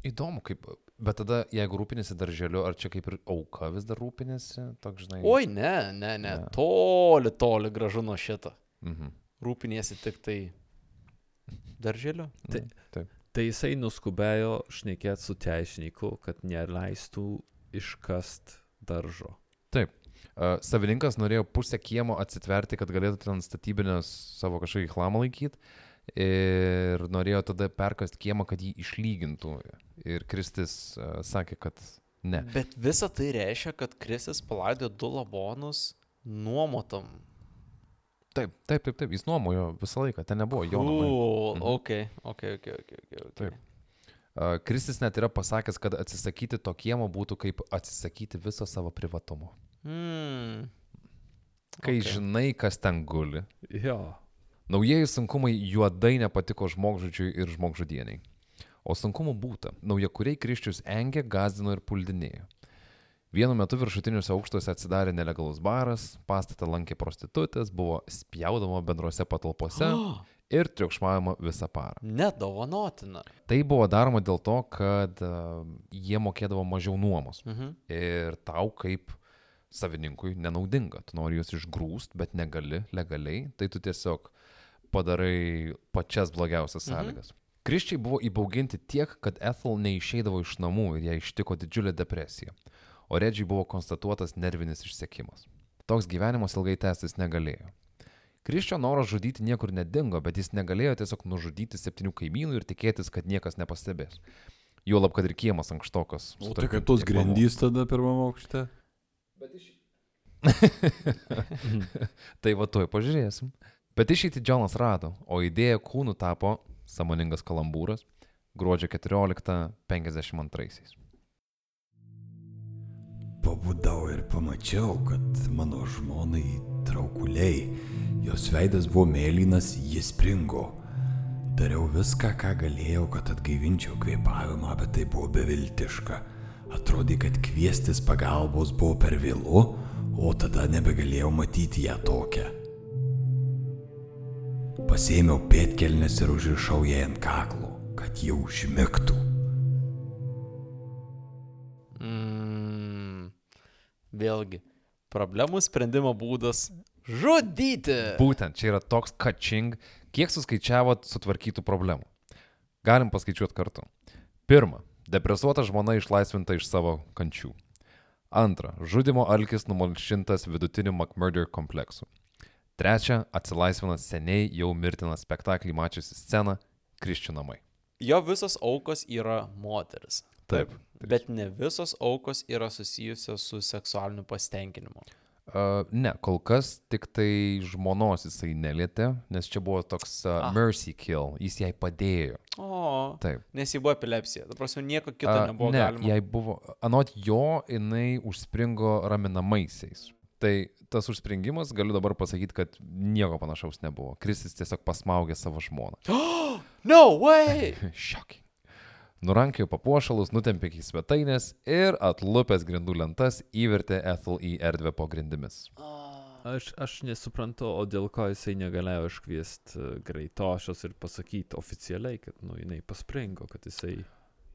Įdomu, kaip, bet tada, jeigu rūpinėsi darželiu, ar čia kaip ir auka vis dar rūpinėsi, toks žinai. Oi, ne, ne, ne, Ne. toli, toli gražu nuo šito. Mhm. Rūpiniesi tik tai darželiu. Tai- Taip. Tai jisai nuskubėjo šnekėti su teisininku, kad neleistų iškast daržo. Taip. Savininkas norėjo pusę kiemo atsitverti, kad galėtų ten statybinės savo kažkokį chlamą laikyti. Ir norėjo tada perkasti kiemą, kad jį išlygintų. Ir Kristis sakė, kad ne. Bet visa tai reiškia, kad Kristis palaidojo du lavonus nuomotam. Taip, taip, taip, taip. Jis nuomojo visą laiką, ten nebuvo jo. Cool. Mhm. Ok, ok, ok, ok. okay, okay. Taip. Kristis net yra pasakęs, kad atsisakyti to kiemo būtų kaip atsisakyti viso savo privatumo. Hmm. Kai Ok. okay. žinai, kas ten guli. Jo. Naujieji sunkumai juodai nepatiko žmogžudžiui ir žmogžudieniai. O sunkumų būta. Naujakuriai Kriščius engė, gazdino ir puldinėjo. Vienu metu viršutiniuose aukštuose atsidarė nelegalus baras, pastatą lankė prostitutės, buvo spjaudama bendrose patalpose ir triukšmavimo visą parą. Nedovanotina. Tai buvo daroma dėl to, kad uh, jie mokėdavo mažiau nuomos. Mhm. Ir tau kaip savininkui nenaudinga. Tu nori juos išgrūst, bet negali legaliai. Tai tu tiesiog padarai pačias blogiausias Mhm. sąlygas. Kriščiai buvo įbauginti tiek, kad Ethel neišeidavo iš namų ir ją ištiko didžiulė depresija. O Redžiai buvo konstatuotas nervinis išsekimas. Toks gyvenimas ilgai tęstis negalėjo. Kriščio noras žudyti niekur nedingo, bet jis negalėjo tiesiog nužudyti septynių kaimynų ir tikėtis, kad niekas nepastebės. Juolab, kad ir kiemas ankštokas. O tai kaip tos grandys tada pirmame aukšte? tai va tuoj pažiūrėsim. Bet išeiti Džonas rado, o idėja kūnų tapo samoningas kalambūras gruodžio 14.52. Pabudau ir pamačiau, kad mano žmonai traukuliai, jos veidas buvo mėlynas, jis springo. Dariau viską, ką galėjau, kad atgaivinčiau kvėpavimą, bet tai buvo beviltiška. Atrodė, kad kviestis pagalbos buvo per vėlu, o tada nebegalėjau matyti ją tokią. Pasėmiau pėtkelnes ir užrišau ją ant kaklo, kad jau užmigtų. Vėlgi, problemų sprendimo būdas - žudyti. Būtent, čia yra toks kačing, kiek suskaičiavot sutvarkytų problemų. Galim paskaičiuoti kartu. Pirma, depresuota žmona išlaisvinta iš savo kančių. Antra, žudimo alkis numalšintas vidutiniu McMurder kompleksu. Trečia, atsilaisvina seniai jau mirtiną spektaklį mačiusi sceną - Kriščių namai. Jo visos aukos yra moteris. Taip. Bet ne visos aukos yra susijusios su seksualiniu pasitenkinimu. Uh, ne, kol kas tik tai žmonos jisai nelietė, nes čia buvo toks uh, Ah. mercy kill, jis jai padėjo. O, Taip. nes jį buvo epilepsija. Ta prasme, nieko kito A, nebuvo ne, galima. jai buvo, anot jo, jinai užspringo raminamaisiais. Tai tas užspringimas, galiu dabar pasakyti, kad nieko panašaus nebuvo. Kristis tiesiog pasmaugė savo žmoną. No way! Shocking. Nurankėjo papuošalus, nutempė iki svetainės ir atlupęs grindų lentas įvertė Ethel į erdvę po grindimis. Aš, aš nesuprantu, o dėl ko jisai negalėjo iškviesti greitošios ir pasakyti oficialiai, kad, nu, jinai paspringo, kad jisai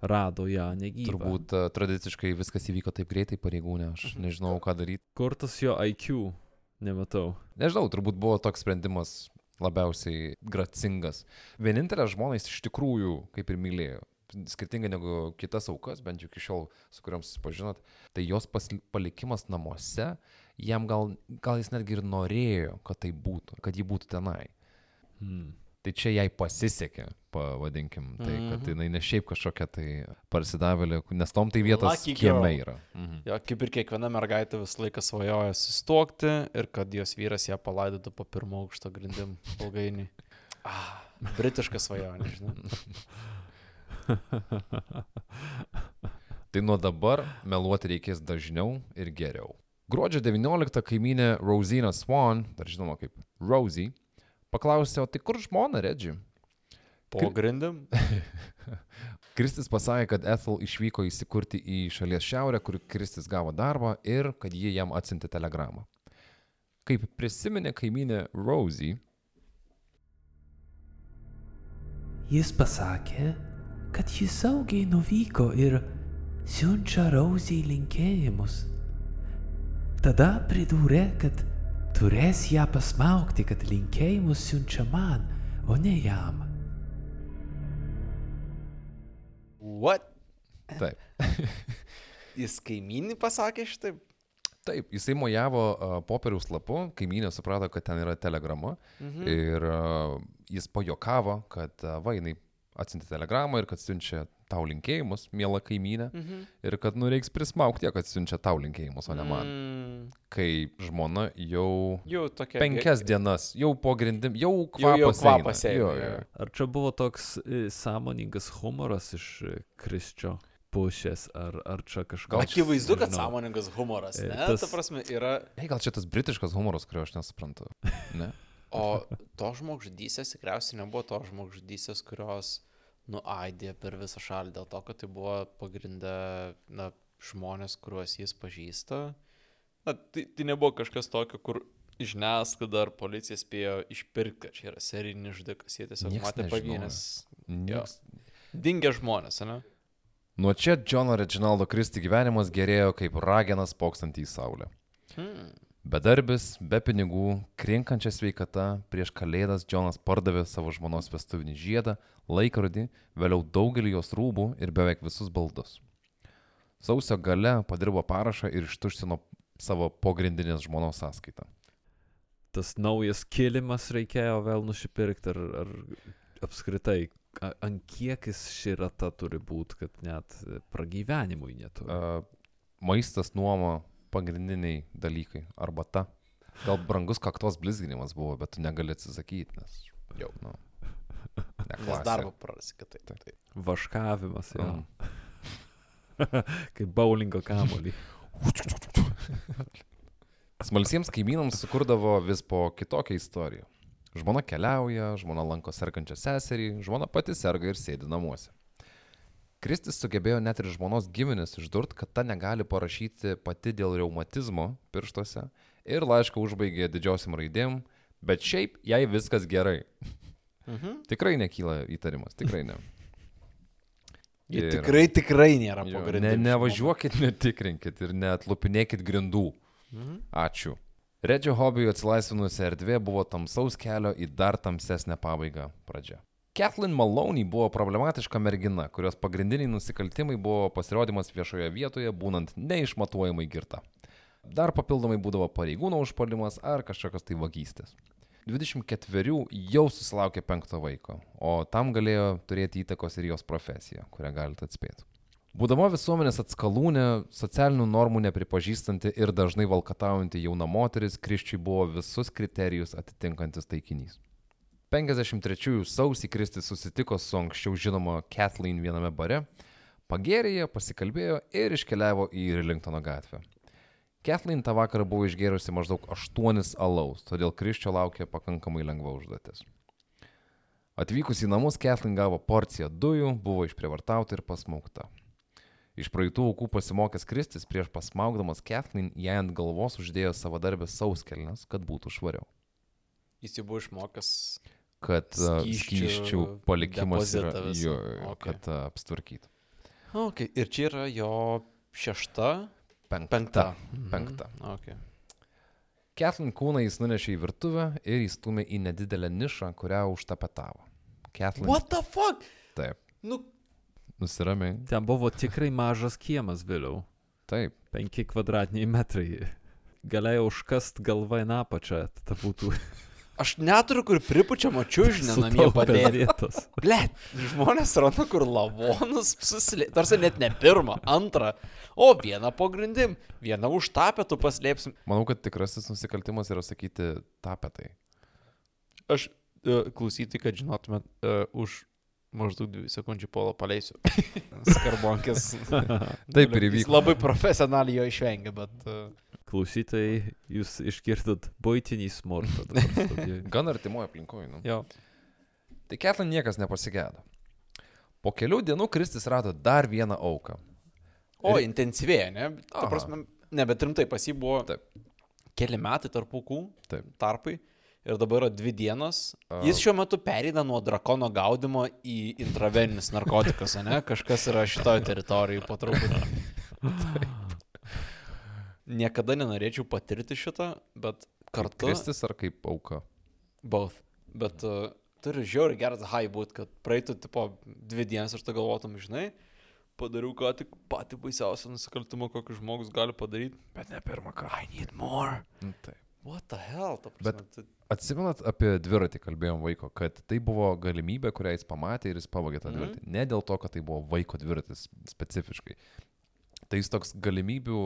rado ją negyvą. Turbūt uh, tradiciškai viskas įvyko taip greitai pareigūnė, aš nežinau, ką daryti. Kur tas jo IQ? Nematau. Nežinau, turbūt buvo toks sprendimas labiausiai gracingas. Vienintelę žmonę jis iš tikrųjų kaip ir mylėjo. Skirtingai negu kitas aukas, bent jau iki šiol, su kuriuom susipažinot, tai jos palikimas namuose, jam gal, gal jis netgi ir norėjo, kad tai būtų, kad ji būtų tenai. Hmm. Tai čia jai pasisekė, pavadinkim, tai kad Mhm. jinai ne šiaip kažkokia tai parsidavėlė, nes tom tai vietos kieme yra. Mhm. Jo, kaip ir kiekviena mergaitė visą laiką svajoja susituokti ir kad jos vyras ją palaidotų po pirmo aukšto grindim ilgainiui. Ah, britiška svajonė, žinai. Tai nuo dabar meluoti reikės dažniau ir geriau. Gruodžio 19 kaimynė Rosina Swan, dar žinoma kaip Rosie, paklausė, o tai kur žmona, Redži? Po grindim? Kristis pasakė, kad Ethel išvyko įsikurti į šalies šiaurę, kur Kristis gavo darbą ir kad ji jam atsintė telegramą. Kaip prisiminė kaimynė Rosie, Jis pasakė, kad jis saugiai nuvyko ir siunčia Rauzijai linkėjimus. Tada pridūrė, kad turės ją pasmaukti, kad linkėjimus siunčia man, o ne jam. What? taip, Jis kaimynį pasakė šitaip? taip, jisai mojavo uh, popieriaus lapu, kaimynė suprato, kad ten yra telegrama Mhm. ir uh, jis pajokavo, kad uh, va, jinai atsintė telegramą ir kad siunčia tau linkėjimus, mėla kaimynė, Mhm. ir kad nu reiks prismaukti, kad siunčia tau linkėjimus, o ne man. Mm, Kai žmona jau jau tokia. penkias dienas, jau po grindim, jau Jau, kvapas, jau kvapas eina. Jo, jo. Ar čia buvo toks e, sąmoningas humoras iš e, Krisčio pušės, ar, ar čia kažkas... Akivaizdu, kad sąmoningas humoras, E, ne? tas- Ta prasme, yra. Ei, gal čia tas britiškas humoras, kurio aš nesuprantu. Ne? O to žmogžudysės tikriausiai nebuvo to žmogžudysės, kurios nuaidė per visą šalį dėl to, kad tai buvo pagrindę na, žmonės, kuriuos jis pažįsta. Na, tai, tai nebuvo kažkas tokio, kur žiniasklaida ar policija spėjo išpirkti, kad čia yra serijinis žudikas, jie tiesiog Nieks matė pavynės. Nieks. Dingę žmonės, ne? Nuo čia Džono Reginaldo Kristi gyvenimas gerėjo kaip ragenas pokstant į saulę. Hmm. Bedarbis, be pinigų, krinkančia sveikata, prieš kalėdas Džonas pardavė savo žmonos vestuvinį žiedą, laikrodį, vėliau daugelį jos rūbų ir beveik visus baldus. Sausio gale padirbo parašą ir ištuštino savo pogrindinės žmonos sąskaitą. Tas naujas kilimas reikėjo vėl nusipirkti, ar, ar apskritai, ant kiek jis širata turi būti, kad net pragyvenimui neturi. Uh, maistas, nuoma, pagrindiniai dalykai. Arbata. Gal brangus kaktos blizginimas buvo, bet tu negali atsisakyti, nes jau, nu. Nes darbą prarasi kitaip. Taip. taip. Vaškavimas, jo. Mm. Kaip bowlingo kamolį. Smalsiems kaimynams sukurdavo vis po kitokią istoriją. Žmona keliauja, žmona lanko sergančią seserį, žmona pati serga ir sėdi namuose. Kristis sugebėjo net ir žmonos giminės išdurt, kad ta negali parašyti pati dėl reumatizmo pirštuose ir laišką užbaigė didžiosiam raidėm, bet šiaip jai viskas gerai. Mhm. Tikrai nekyla įtarimas, tikrai ne. Ir- tikrai, tikrai nėra Jo, pagrindę. Ne, nevažiuokit, netikrinkit ir neatlupinėkit grindų. Mhm. Ačiū. Redžio hobijų atsilaisvinusi erdvė buvo tamsaus kelio į dar tamsesnę pabaigą pradžia. Kathleen Maloney buvo problematiška mergina, kurios pagrindiniai nusikaltimai buvo pasirodymas viešoje vietoje, būnant neišmatuojamai girta. Dar papildomai būdavo pareigūno užpolimas ar kažkokios tai vagystės. 24 jau susilaukė penkto vaiko, o tam galėjo turėti įtakos ir jos profesija, kurią galite atspėti. Būdama visuomenės atskalūnė, socialinių normų nepripažįstanti ir dažnai valkataujanti jauna moteris, Kriščiui buvo visus kriterijus atitinkantis taikinys. 53 sausį Kristis susitiko su anksčiau žinoma Kathleen viename bare, pagėrėje, pasikalbėjo ir iškeliavo į Rilingtono gatvę. Kathleen tą vakarą buvo išgėrusi maždaug 8 alaus, todėl Kriščio laukė pakankamai lengva užduotis. Atvykus į namus, Kathleen gavo porciją dujų, buvo išprievartauta ir pasmaukta. Iš praeitų aukų pasimokęs Kristis prieš pasmaugdamas Kathleen jai ant galvos uždėjo savo darbės sauskelnes, kad būtų švariau. Jis jau buvo išmokęs. Kad a, Skysčių skysčių palikimas yra jo, jo, Ok. kad apstvarkytų. Okay. Ir čia yra jo šešta, Penkta. penkta. Penkta. Okay. Kathleen kūną jis nunešė į virtuvę ir įstumė į nedidelę nišą, kurią užtapetavo. Kathleen. What the fuck? Taip. Nu, Nusiramiai. Ten buvo tikrai mažas kiemas vėliau. Taip. 5 kvadratiniai metrai. Galėjau užkast galvą į apačią, tada būtų aš neturiu kur pripučiamo čiūžinę namie vietos. Gle, žmonės randa kur lavonus susilė. Tarsi net ne pirmą, antrą, o vieną po grindim, vieną už tapetų paslėpsim. Manau, kad tikrasis nusikaltimas yra sakyti tapetai. Aš uh, klausytai, kad žinotumėt, uh, už maždaug 2 sekundžių polo paleisiu. Skarbonkės. Taip ir Jis įvyko. labai profesionaliai jo išvengia, bet... Uh, Klausytojai, jūs išgirdot būtinį smurtą. Gan artimoje aplinkoje. Nu. jo. Tai Kathleen niekas nepasigėdo. Po kelių dienų Kristis rado dar vieną auką. O, Ir- intensyvėja, ne? Ta prasme, ne, bet rimtai pas jį buvo Taip. keli metai tarp aukų, Taip. tarpai. Ir dabar yra dvi dienos. A. Jis šiuo metu pereina nuo drakono gaudimo į intraveninius narkotikus, ne? Kažkas yra šitoje teritorijoje po truputį. Niekada nenorėčiau patirti šitą, bet Kaip kartu... Kristis ar kaip auka? Both. Bet uh, turi žiauriai geras high būt, kad praeitų tipo dvi dienas ir tu galvotum, žinai, padariau ką tik patį baisiausią nusikaltimą, kokį žmogus gali padaryti. Bet ne pirmą kartą. I need more. Nu, Taip. What the hell? Ta Bet- prasme, tu... Atsimenat apie dviratį kalbėjom vaiko, kad tai buvo galimybė, kurią jis pamatė ir jis pavogė tą dviratį. Ne dėl to, kad tai buvo vaiko dviratis specifiškai. Tai jis toks galimybių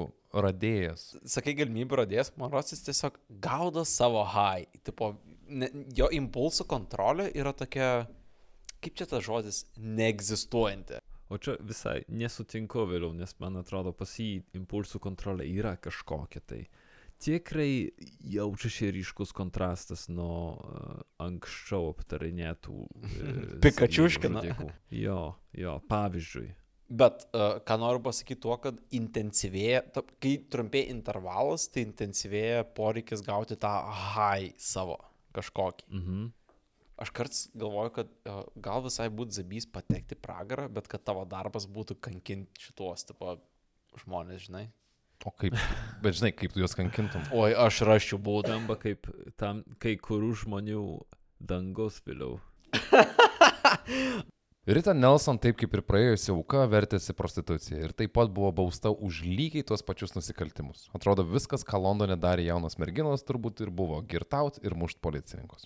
radėjas. Sakai galimybę radės, man rodos, jis tiesiog gaudo savo high. Tipo, ne, jo impulsų kontrolė yra tokia, kaip čia tas žodis, neegzistuojanti. O čia visai nesutinku vėliau, nes man atrodo pas jį impulsų kontrolė yra kažkokia tai. Tikrai jaučiasi ryškus kontrastas nuo uh, anksčiau aptarinėtų. Uh, Pikačiuškina. Jo, jo, pavyzdžiui. Bet uh, ką noriu pasakyti tuo, kad intensyvėja, ta, kai trumpėja intervalas, tai intensyvėja poreikis gauti tą high savo kažkokį. Mhm. Aš kartais galvoju, kad uh, gal visai būtų zabys patekti pragarą, bet kad tavo darbas būtų kankinti šitos tipo žmonės, žinai. O kaip, bet žinai, kaip tu juos kankintum. Oi, aš raščiau būdą. Skamba kaip tam kai kurių žmonių dangus vėliau. Rita Nelson, taip kaip ir praėjusi auka, vertėsi prostituciją ir taip pat buvo bausta už lygiai tuos pačius nusikaltimus. Atrodo, viskas, ką Londone darė jaunos merginos, turbūt ir buvo girtaut ir mušt policininkus.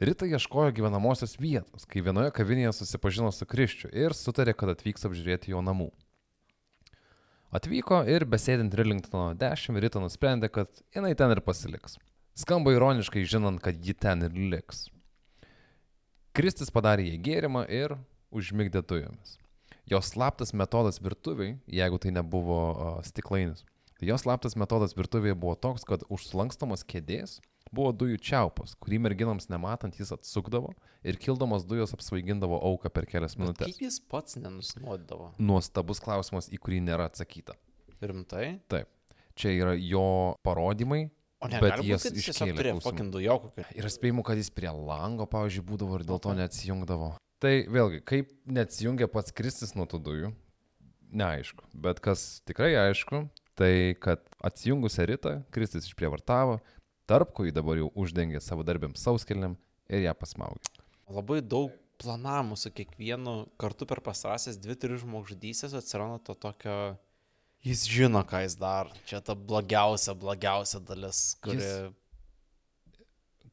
Rita ieškojo gyvenamosios vietos, kai vienoje kavinėje susipažino su Kriščiu ir sutarė, kad atvyks apžiūrėti jo namų. Atvyko ir besėdint Rillingtono 10, Rita nusprendė, kad jinai ten ir pasiliks. Skamba ironiškai, žinant, kad ji ten ir liks. Kristis padarė jai gėrimą ir užmigdė dujomis. Jos slaptas metodas virtuviai, jeigu tai nebuvo uh, stiklainis, tai jos slaptas metodas virtuvėje buvo toks, kad už sulankstamos kėdės buvo dujų čiaupas, kurį merginams nematant jis atsukdavo ir kildamas dujos apsvaigindavo auką per kelias Bet minutės. kaip jis pats nenusnuodavo? Nuostabus klausimas, į kurį nėra atsakyta. Rimtai? Taip, čia yra jo parodymai, O ne, Bet jis tiesiog turėjo fucking dujokų. Ir aš spėjimu, kad jis prie lango, pavyzdžiui, būdavo ir dėl to neatsijungdavo. Tai vėlgi, kaip neatsijungia pats Kristis nuo tų dujų, neaišku. Bet kas tikrai aišku, tai kad atsijungusią rytą Kristis išprievartavo, tarp ko jį dabar jau uždengė savo darbėm sauskelniam ir ją pasmaugė. Labai daug planavimų su kiekvienu kartu per pasarasias dvi, tris žmogžudystės atsiranda to tokio... Jis žino, ką jis daro. Čia ta blogiausia, blogiausia dalis, kuri... Jis-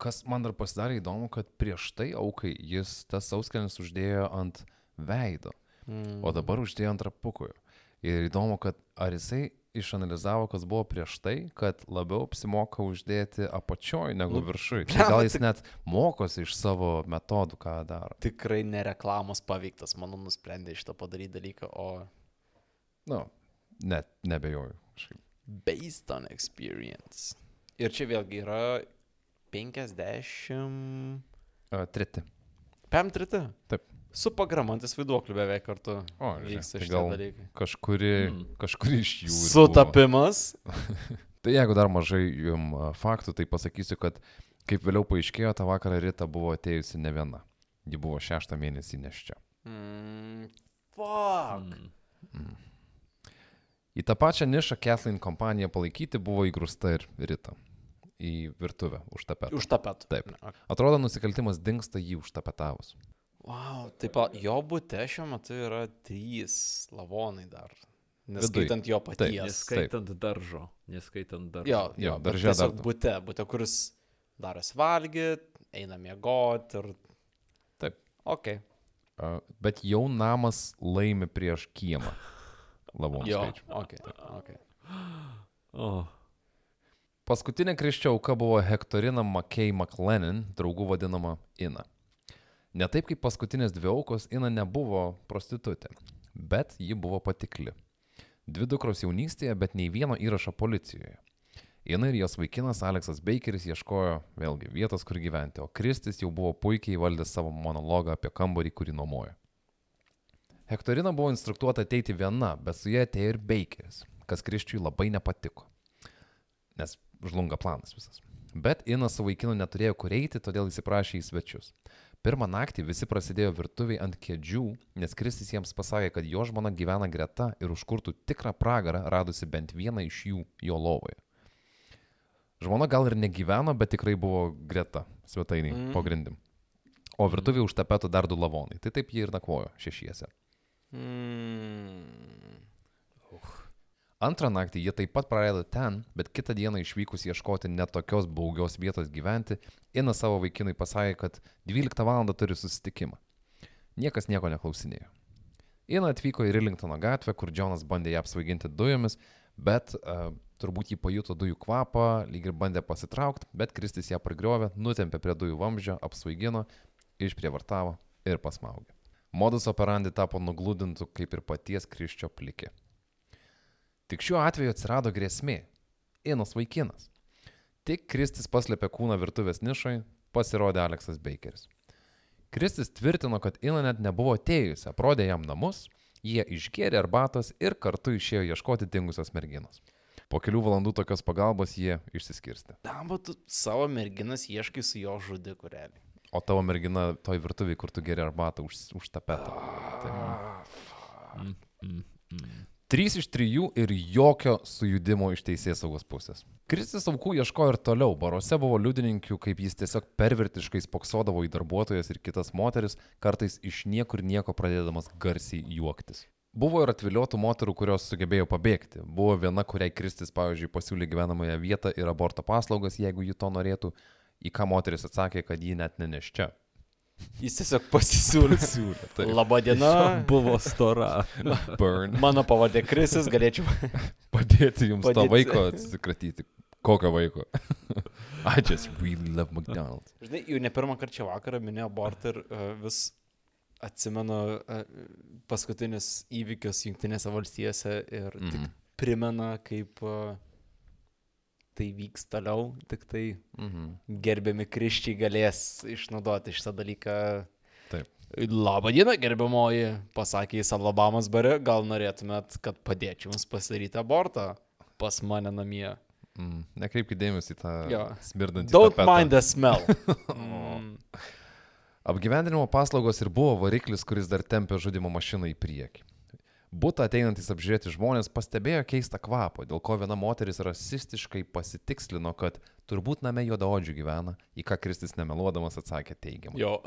Kas man dar pasidarė įdomu, kad prieš tai aukai jis tas sauskelnis uždėjo ant veido. Mm. o dabar uždėjo ant rapukojo. Ir įdomu, kad ar jisai išanalizavo, kas buvo prieš tai, kad labiau apsimoka uždėti apačioj negu Nu, viršui. Tai gal jis net mokosi iš savo metodų, ką daro. Tikrai nereklamos paveiktas, manau, nusprendė šitą padaryti dalyką, o Nu, net nebejoju. Based on experience. Ir čia vėlgi yra 50... A, Treti. PM3. Taip. Su pagramantis viduokliu beveik kartu. O, vyksta tai šitie dalykai. kažkuri, Mm. kažkuri iš jų. Sutapimas. Tai jeigu dar mažai jum a, faktų, tai pasakysiu, kad kaip vėliau paaiškėjo, tą vakarą Rita buvo atėjusi ne viena. Ji buvo šeštą mėnesį neščia. Mm, fuck. Mm. Į tą pačią nišą Kathleen kompaniją palaikyti buvo įgrūsta ir Rita. Į virtuvę už tapetų. Už tapetų. Taip. Atrodo, nusikaltimas dinksta jį užtapetavus. Wow, taip pat jo būte šiuo metu yra trys lavonai dar. Neskaitant jo paties. Neskaitant daržo. Neskaitant daržo. Jo, Jo, darže dar. Būte, būte, kuris darosi valgyti, eina miegoti ir... Taip. Ok. A, Bet jau namas laimi prieš kiemą. Lavonų Jo, skaičių. ok. okay. O, Paskutinė kriščia auka buvo Hektorina McKay McLennan, draugų vadinama Ina. Ne taip kaip paskutinės dvi aukos, Ina nebuvo prostitutė, bet ji buvo patikli. Dvi dukros jaunystėje, bet nei vieno įrašo policijoje. Ina ir jos vaikinas Aleksas Bakeris ieškojo vėlgi vietos, kur gyventi, o Kristis jau buvo puikiai valdęs savo monologą apie kambarį, kurį nuomojo. Hektorina buvo instruktuota ateiti viena, bet su ja atėjo ir Bakeris, kas Kriščiui labai nepatiko nes žlunga planas visas. Bet Ina su vaikinu neturėjo kur eiti, todėl įsiprašė į svečius. Pirmą naktį visi prasidėjo virtuviai ant kėdžių, nes Kristis jiems pasakė, kad jo žmona gyvena greta ir užkurtų tikrą pragarą, radusi bent vieną iš jų jo lovoje. Žmona gal ir negyveno, bet tikrai buvo greta svetainiai Mm. mm. po grindim. O virtuvėje už tapetų dar du lavonai. Tai taip jie ir nakvojo šešiese. Mm. Antrą naktį jie taip pat praleido ten, bet kitą dieną išvykus ieškoti netokios baugios vietos gyventi, Ina savo vaikinui pasakė, kad 12 val. turi susitikimą. Niekas nieko neklausinėjo. Ina atvyko į Rillingtono gatvę, kur Džonas bandė ją apsvaiginti dujomis, bet uh, turbūt jį pajuto dujų kvapą, lyg ir bandė pasitraukti, bet Kristis ją prigriovė, nutempė prie dujų vamzdžio, apsvaigino, išprievartavo ir pasmaugė. Modus operandi tapo nuglūdintų kaip ir paties Kriščio plikė. Tik šiuo atveju atsirado grėsmė. Inas vaikinas. Tik Kristis paslėpė kūną virtuvės nišai, pasirodė Aleksas Bakeris. Kristis tvirtino, kad Ina net nebuvo atėjusi, aprodė jam namus, jie išgėrė arbatos ir kartu išėjo ieškoti dingusios merginos. Po kelių valandų tokios pagalbos jie išsiskirsti. Tam, tu savo merginas ieškai su jo žudiku realiai. O tavo mergina toj virtuviai, kur tu geri arbatą už, už tapetą. Tai, mm, mm, mm. Trys iš trijų ir jokio sujudimo iš teisės saugos pusės. Kristis aukų ieškojo ir toliau. Baruose buvo liudininkių, kaip jis tiesiog pervertiškai spoksodavo į darbuotojas ir kitas moteris, kartais iš niekur nieko pradėdamas garsiai juoktis. Buvo ir atviliotų moterų, kurios sugebėjo pabėgti. Buvo viena, kuriai Kristis, pavyzdžiui, pasiūlė gyvenamąją vietą ir aborto paslaugas, jeigu ji to norėtų, į ką moteris atsakė, kad ji net neneščia. Jis tiesiog pasisiūlė. Siūlė, tai Labadiena. Buvo stora. burn. Mano pavardė Krisas, galėčiau. Padėti jums to Padėti. vaiko atsikratyti. Kokio vaiko? I just really love McDonald's. Žinai, jau ne pirmą kartą čia vakarą minėjau abortą ir uh, vis atsimenu uh, paskutinius įvykius Junktinėse valstijose ir mm. tik Mhm. primena, kaip uh, tai vyks toliau, tik tai Mhm. gerbiami kriščiai galės išnaudoti šitą dalyką. Taip. Labą dieną, gerbiamoji, pasakė jis Alabamos bare, gal norėtumėt, kad padėčiau jums pasidaryti abortą pas mane namie. Mm. Nekreipkite dėmesį į tą Jo. smirdantį. Don't tapetą. mind the smell. mm. Apgyvendinimo paslaugos ir buvo variklis, kuris dar tempė žudimo mašiną į priekį. Būta ateinantis apžiūrėti žmonės pastebėjo keistą kvapą, dėl ko viena moteris rasistiškai pasitikslino, kad turbūt name juodaodžių gyvena, į ką Kristis nemeluodamas atsakė teigiamai. Jo.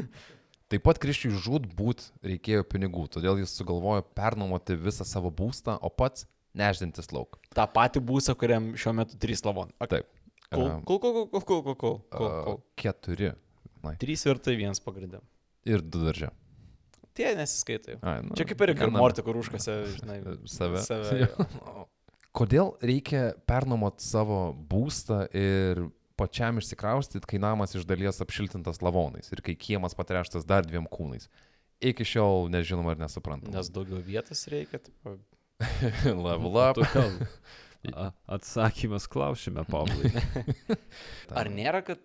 Taip pat Kristui žud būt reikėjo pinigų, todėl jis sugalvojo pernuomoti visą savo būstą, o pats neždintis lauk. Ta pati būstą, kuriam šiuo metu trys lavon. Okay. Taip. Kul, kul, kul, kul, kul, kul. Keturi. Trys ir tai vienas pagrindė. Ir du daržė. Tie nesiskaito. jau. Ai, nu, Čia kaip ir Morti, kur užkase, žinai, Save. save. Kodėl reikia pernuomot savo būstą ir pačiam išsikraustyti, kai namas iš dalies apšiltintas lavonais ir kai kiemas patreštas dar dviem kūnais? Iki šiol nežinom ar nesuprantam. Nes daugiau vietos reikia. Tipo, Level up. Atsakymas klausime, Pavlai. ar nėra, kad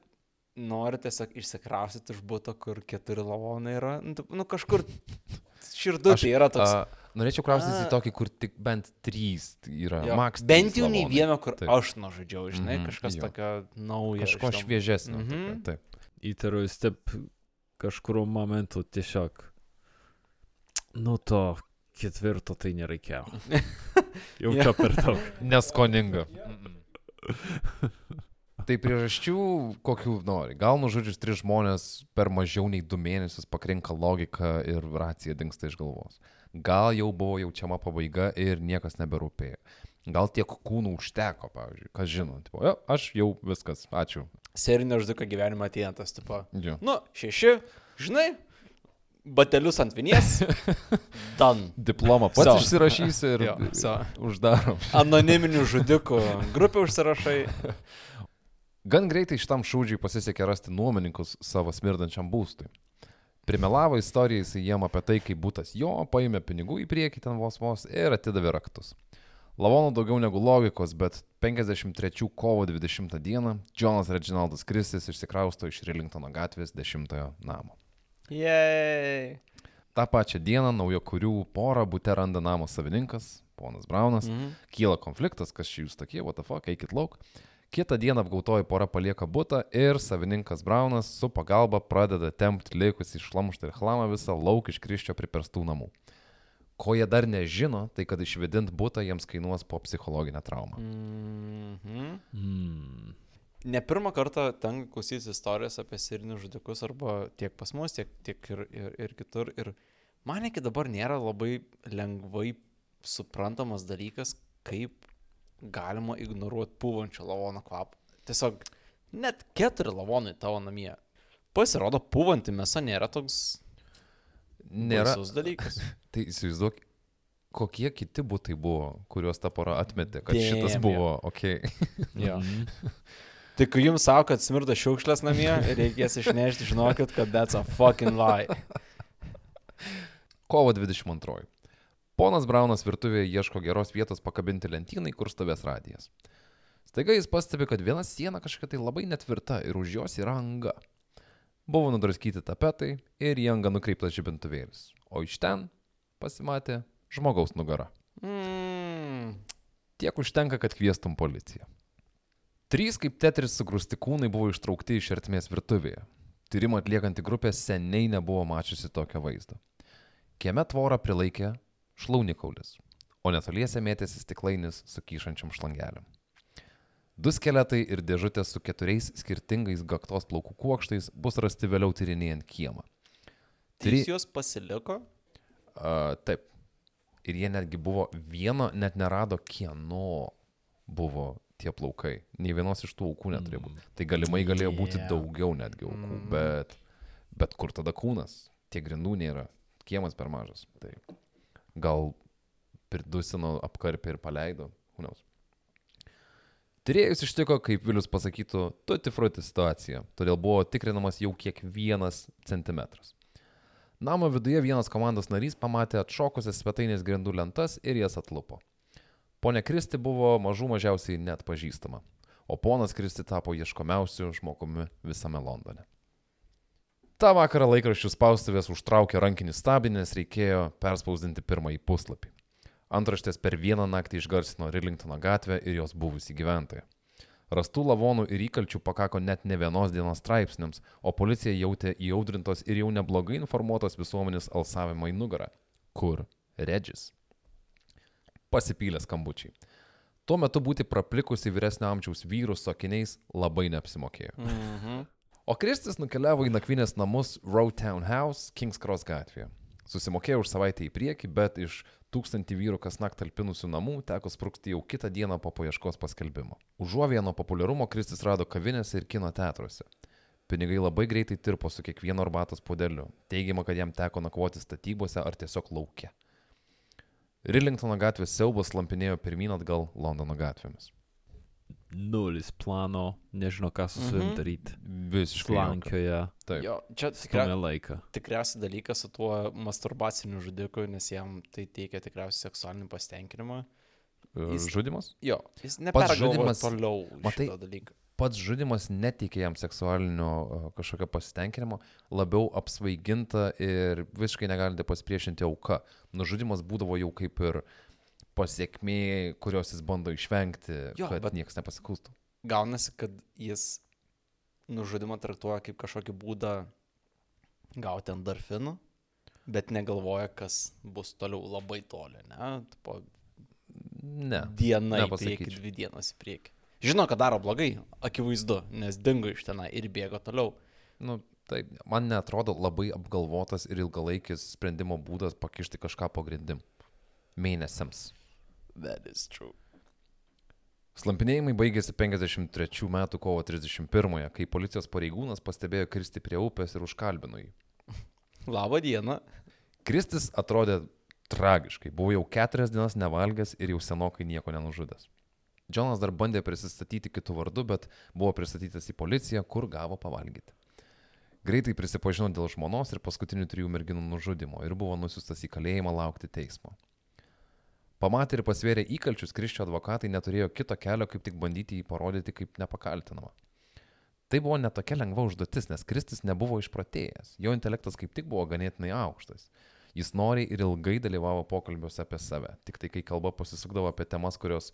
nori tiesiog išsikraustyti iš būto, kur keturi lavonai yra. Nu, nu kažkur širdutė yra toks. A, norėčiau kraustytis į tokį, kur tik bent trys yra. Jo, Max Bent jau nei vieno, kur Taip. aš nužudžiau, žinai, Mhm, kažkas jo. tokio naujo. Kažko šviežesnio. Mhm. tokio, Taip. Įtariu, jis taip kažkuriuo momentu tiesiog, nu to ketvirto tai nereikėjo. Jau čia per daug. Neskoninga. Tai priežasčių, kokių nori. Gal nužudžius tris žmonės per mažiau nei du mėnesius pakrinka logika ir racija dinksta iš galvos. Gal jau buvo jaučiama pabaiga ir niekas neberūpėjo. Gal tiek kūnų užteko, pavyzdžiui, kas žino. Tipo, jo, aš jau viskas, ačiū. Serinio žudiko gyvenimą atėjantas, tipo. Jo. Nu, šeši, žinai, batelius ant vinies. Dan. Diplomą pats So. išsirašys ir Jo, so. uždarom. Anoniminių žudikų grupę užsirašai. Gan greitai šitam šūdžiui pasisekė rasti nuomininkus savo smirdančiam būstui. Primelavo istoriją jis jiem apie tai, kaip būtas jo, paėmė pinigų į priekį ten vos vos ir atidavė raktus. Lavonų daugiau negu logikos, bet 53 kovo 20 dieną Jonas Reginaldas Kristis išsikrausto iš Rilingtono gatvės 10 namo. Jei. Ta pačia diena naujo kurių porą būte randa namo savininkas, ponas Braunas, Mhm. kyla konfliktas, kas čia jūs tokie, what the fuck, eikit lauk. Kitą dieną apgautoji pora palieka būtą ir savininkas Braunas su pagalba pradeda tempti likusį išlamštą ir chlamą visą lauk iš kryščio priperstų namų. Ko jie dar nežino, tai kad išvedint būtą jiems kainuos po psichologinę traumą. Mhm. Hmm. Ne pirmą kartą tenka klausytis istorijos apie sirinius žudikus arba tiek pas mus, tiek, tiek ir, ir, ir kitur. Ir man iki dabar nėra labai lengvai suprantamas dalykas, kaip galima ignoruoti pūvančio lavono kvapą. Tiesiog net keturi lavonai tavo namie. Pasirodo, pūvanti mėsa nėra toks Nėra. dalykas. Tai įsivaizduok, kokie kiti būtai buvo, kuriuos ta pora atmetė, kad Damn, šitas buvo, okei. Jo. Mhm. Tai kai jums savo, kad smirda šiukšlės namie, reikės išnešti, žinokit, kad that's a fucking lie. Kovo 22. Ponas Braunas virtuvėje ieško geros vietos pakabinti lentynai, kur stovės radijas. Staiga jis pastebi, kad viena siena kažkokia tai labai netvirta ir už jos yra anga. Buvo nudraskyti tapetai ir į angą nukreiptas žibintuvėlis. O iš ten pasimatė žmogaus nugara. Mm. Tiek užtenka, kad kviestum policiją. Trys kaip tetris sugrūsti kūnai buvo ištraukti iš ertmės virtuvėje. Tyrimą atliekanti grupė seniai nebuvo mačiusi tokio vaizdo. Kieme tvorą prilaikė šlaunikaulis, o netoliese mėtėsi stiklainis su kyšančiam šlangeliam. Du skeletai ir dėžutės su keturiais skirtingais gaktos plaukų kuokštais bus rasti vėliau tyrinėjant kiemą. Trys jos pasiliko. Uh, taip. Ir jie netgi buvo vieno, net nerado kieno buvo tie plaukai. Nei vienos iš tų aukų neturėjo būti. Tai galimai galėjo būti Yeah. daugiau netgi aukų, Mm. bet, bet kur tada kūnas? Tie grindų nėra, kiemas per mažas. Tai gal pridusino, apkarpė ir paleido, hūnaus. Tyrėjus ištiko, kaip Vilius pasakytų, tuti fruti situacija, todėl buvo tikrinamas jau kiekvienas centimetras. Namo viduje vienas komandos narys pamatė atšokusias svetainės grindų lentas ir jas atlupo. Pone Kristi buvo mažų mažiausiai net pažįstama, o ponas Kristi tapo ieškomiausiu žmogumi visame Londone. Ta vakarą laikraščių spaustuvės užtraukė rankinį stabdį, nes reikėjo perspausdinti pirmąjį puslapį. Antraštės per vieną naktį išgarsino Rilingtono gatvę ir jos buvusį gyventoją. Rastų lavonų ir įkalčių pakako net ne vienos dienos straipsniams, o policija jautė įaudrintos ir jau neblogai informuotos visuomenės alsavimą į nugarą. Kur? Regis. Pasipylė skambučiai. Tuo metu būti praplikusi vyresnio amžiaus vyrų su akiniais labai neapsimokėjo. Mhm. O Kristis nukeliavo į nakvynės namus Road Town House, Kings Cross gatvėje. Susimokėjo už savaitę į priekį, bet iš tūkstantį vyrų kas nakt talpinusių namų teko sprūkti jau kitą dieną po paieškos paskelbimo. Užuovieno populiarumo Kristis rado kavinėse ir kino teatruose. Pinigai labai greitai tirpo su kiekvienu arbatos podeliu. Teigiama, kad jam teko nakvoti statybose ar tiesiog laukia. Rilingtono gatvės siaubas lampinėjo pirmyn atgal Londono gatvėmis. Nulis plano, nežinau, ką su savim Mhm. daryti. Visiškai. Slankioje, Taip. Jo, čia laiką. tikriausias dalykas su tuo masturbaciniu žudiku, nes jam tai teikia tikriausiai seksualinį pasitenkinimą. E, Jis- Žudimas? Jo, jis nepergalvoja toliau matai- šito dalyko. pats žudimas neteikė jam seksualinio e, kažkokio pasitenkinimo, labiau apsvaiginta ir visiškai negalinti pasipriešinti auka. Nužudimas būdavo jau kaip ir pasiekmė, kurios jis bando išvengti, Jo, kad niekas nepasikultų. Gaunasi, kad jis nužudimą traktuoja kaip kažkokį būdą gauti endorfinų, bet negalvoja, kas bus toliau labai toli, ne? Po Ne. diena į priekį, dvi dienas į priekį. Žino, kad daro blogai, akivaizdu, nes dingo iš tenai ir bėgo toliau. Nu, taip, man netrodo labai apgalvotas ir ilgalaikis sprendimo būdas pakišti kažką pagrindim. Mėnesiams. That is true. Slampinėjimai baigėsi 53 metų kovo 31-ąją, kai policijos pareigūnas pastebėjo Kristi prie upės ir užkalbino jį. Labą dieną. Kristis atrodė tragiškai, buvo jau keturias dienas nevalgęs ir jau senokai nieko nenužudęs. Džonas dar bandė prisistatyti kitų vardu, bet buvo pristatytas į policiją, kur gavo pavalgyti. Greitai prisipažino dėl žmonos ir paskutinių trijų merginų nužudimo ir buvo nusiustas į kalėjimą laukti teismo. Pamatę ir pasvėrę įkalčius, Kriščio advokatai neturėjo kito kelio, kaip tik bandyti jį parodyti kaip nepakaltinamą. Tai buvo netokia lengva užduotis, nes Kristis nebuvo išprotėjęs, jo intelektas kaip tik buvo ganėtinai aukštas. Jis noriai ir ilgai dalyvavo pokalbiuose apie save, tik tai kai kalba pasisukdavo apie temas, kurios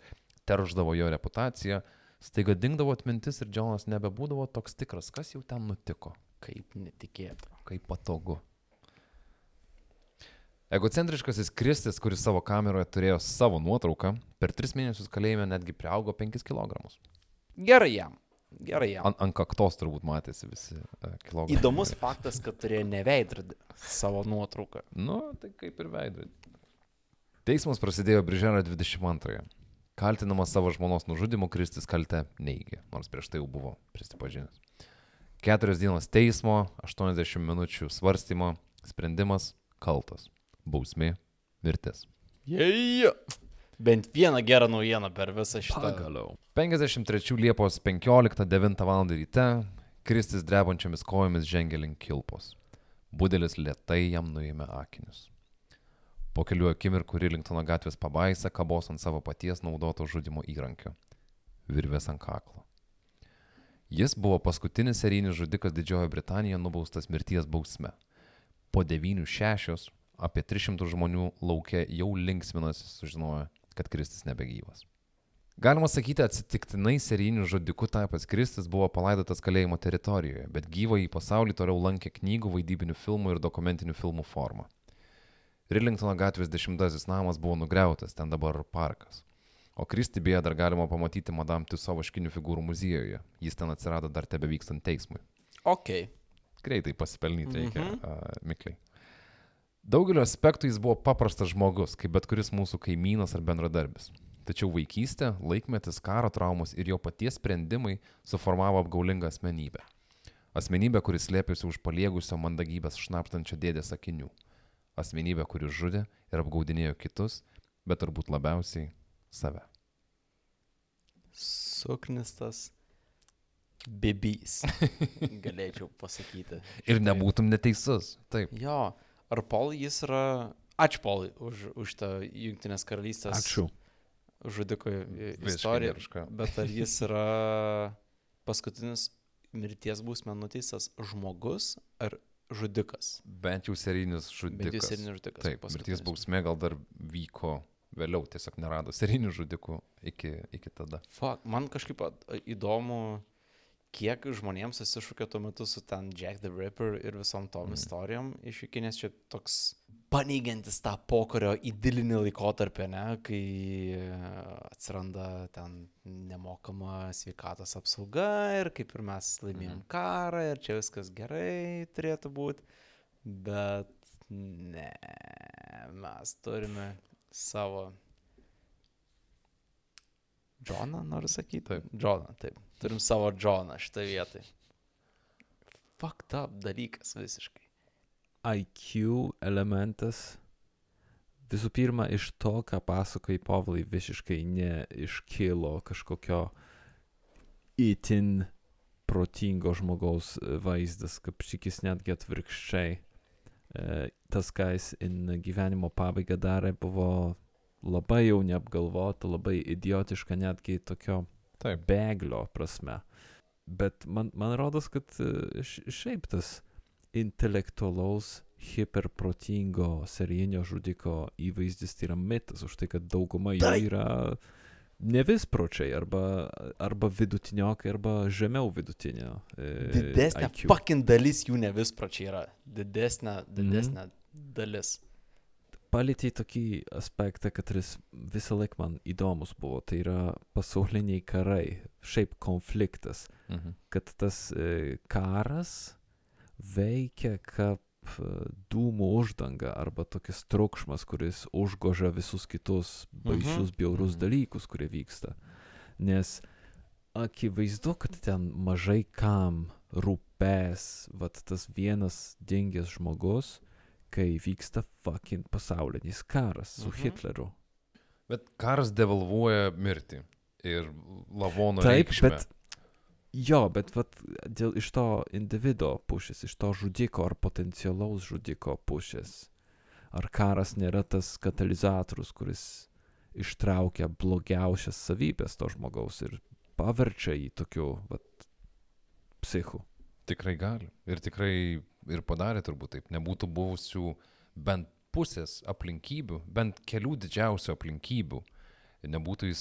terždavo jo reputaciją, staiga dingdavo atmintis ir Džonas nebebūdavo toks tikras, kas jau ten nutiko. Kaip netikėta. Kaip patogu. Egocentriškasis Kristis, kuris savo kameroje turėjo savo nuotrauką, per tris mėnesius kalėjime netgi priaugo 5 kg. Gerai jam. Gerai jam. Ant, ant kaktos turbūt matėsi visi uh, kilogramai. Įdomus faktas, kad turėjo neveidrodį savo nuotrauką. Nu, tai kaip ir veidrodį. Teismas prasidėjo birželio 22-ąją. Kaltinamas savo žmonos nužudimu, Kristis kaltę neigė, nors prieš tai jau buvo prisipažinęs. Keturios dienos teismo, 80 minučių svarstymo, sprendimas - kaltas. Bausmė - mirtis. Jei. Bent vieną gerą naujieną per visą šitą. Pagaliau. 53 Liepos 15-9 val. ryte Kristis drebančiomis kojomis žengė link kilpos. Budelis lietai jam nuėmė akinius. Po kelių akimirkų Rilingtono gatvės pabaisa kabos ant savo paties naudoto žudimo įrankio - virvės ant kaklo. Jis buvo paskutinis serijinis žudikas Didžiojoje Britanijoje nubaustas mirties bausme. Po 9-6 apie 300 žmonių laukia jau linksminasi sužinoję, kad Kristis nebegyvas. Galima sakyti, atsitiktinai serijiniu žudiku tapęs Kristis buvo palaidotas kalėjimo teritorijoje, bet gyvą į pasaulį toliau lankė knygų, vaidybinių filmų ir dokumentinių filmų forma. Rilingtono gatvės dešimtasis namas buvo nugriautas, ten dabar parkas. O Kristi beje dar galima pamatyti Madame Tuso vaškinių figūrų muziejuje. Jis ten atsirado dar tebe vykstant teismui. Ok. Greitai pasipelnyti reikia, mm -hmm. uh, mikliai. Daugeliu aspektų jis buvo paprastas žmogus, kaip bet kuris mūsų kaimynas ar bendradarbis. Tačiau vaikystė, laikmetis, karo traumos ir jo paties sprendimai suformavo apgaulingą asmenybę. Asmenybę, kuris slėpėsi už paliegusio mandagybės šnapstančio dėdės akinių. Asmenybę, kuris žudė ir apgaudinėjo kitus, bet turbūt labiausiai save. Suknistas bibys. Galėčiau pasakyti. Ir nebūtum neteisus. Taip. Jo. Ar Paul jis yra... Ačiū Paulai už, už tą Junktinės karalystės Ačiū. žudiko istoriją. Bet ar jis yra paskutinis mirties bausmė nuteistas žmogus ar žudikas? Bent jau serijinis žudikas. Bent jau serijinis žudikas, Taip, mirties paskutinis. bausmė gal dar vyko vėliau, tiesiog nerado serijinių žudikų iki, iki tada. Fuck, man kažkaip įdomu, kiek žmonėms susišūkė tuo metu su ten Jack the Ripper ir visom tom mm. istorijom iš iki, nes čia toks paneigiantis tą pokario idilinį laikotarpį, ne, kai e, atsiranda ten nemokama sveikatos apsauga ir kaip ir mes laimėjom mm. karą ir čia viskas gerai turėtų būti, bet ne, mes turime savo Džoną, noriu sakyti. Taip. Džoną, taip. Turim savo Džoną šitą vietą. Fucked up dalykas visiškai. IQ elementas visų pirma iš to, ką pasakoji Pavlai, visiškai neiškilo kažkokio itin protingo žmogaus e, vaizdas, kaip šikis netgi atvirkščiai. E, Tas, ką jis in gyvenimo pabaigą darė, buvo labai jau neapgalvota, labai idiotiška, netgi tokio Taip. beglio prasme. bet man, man rodos, kad e, š- šiaip tas intelektualaus, hiperprotingo serijinio žudiko įvaizdis tai yra mitas, už tai, kad dauguma jų Taip. yra nevispročiai arba, arba vidutiniokai, arba žemiau vidutinio. e, Didesnė fucking dalis jų ne vispročiai yra. Didesnė, didesnė dalis. Palėtė tokį aspektą, kad jis visą laiką man įdomus buvo. Tai yra pasauliniai karai, šiaip konfliktas. Mhm. Kad tas e, karas veikia kaip e, dūmų uždanga arba tokias triukšmas, kuris užgožia visus kitus baisius, bjaurus Mhm. dalykus, kurie vyksta. Nes akivaizdu, kad ten mažai kam rūpės, vat tas vienas dingęs žmogus, kai vyksta fucking pasaulinis karas su Mhm. Hitleriu. Bet karas devalvuoja mirtį ir lavono Taip, reikšmę. bet jo, bet vat, dėl iš to individo pusės, iš to žudiko ar potencialaus žudiko pusės, ar karas nėra tas katalizatorius, kuris ištraukia blogiausias savybės to žmogaus ir paverčia jį tokiu vat, psichu. Tikrai gali. Ir tikrai ir padarė turbūt taip. Nebūtų buvusių bent pusės aplinkybių, bent kelių didžiausių aplinkybių. Nebūtų jis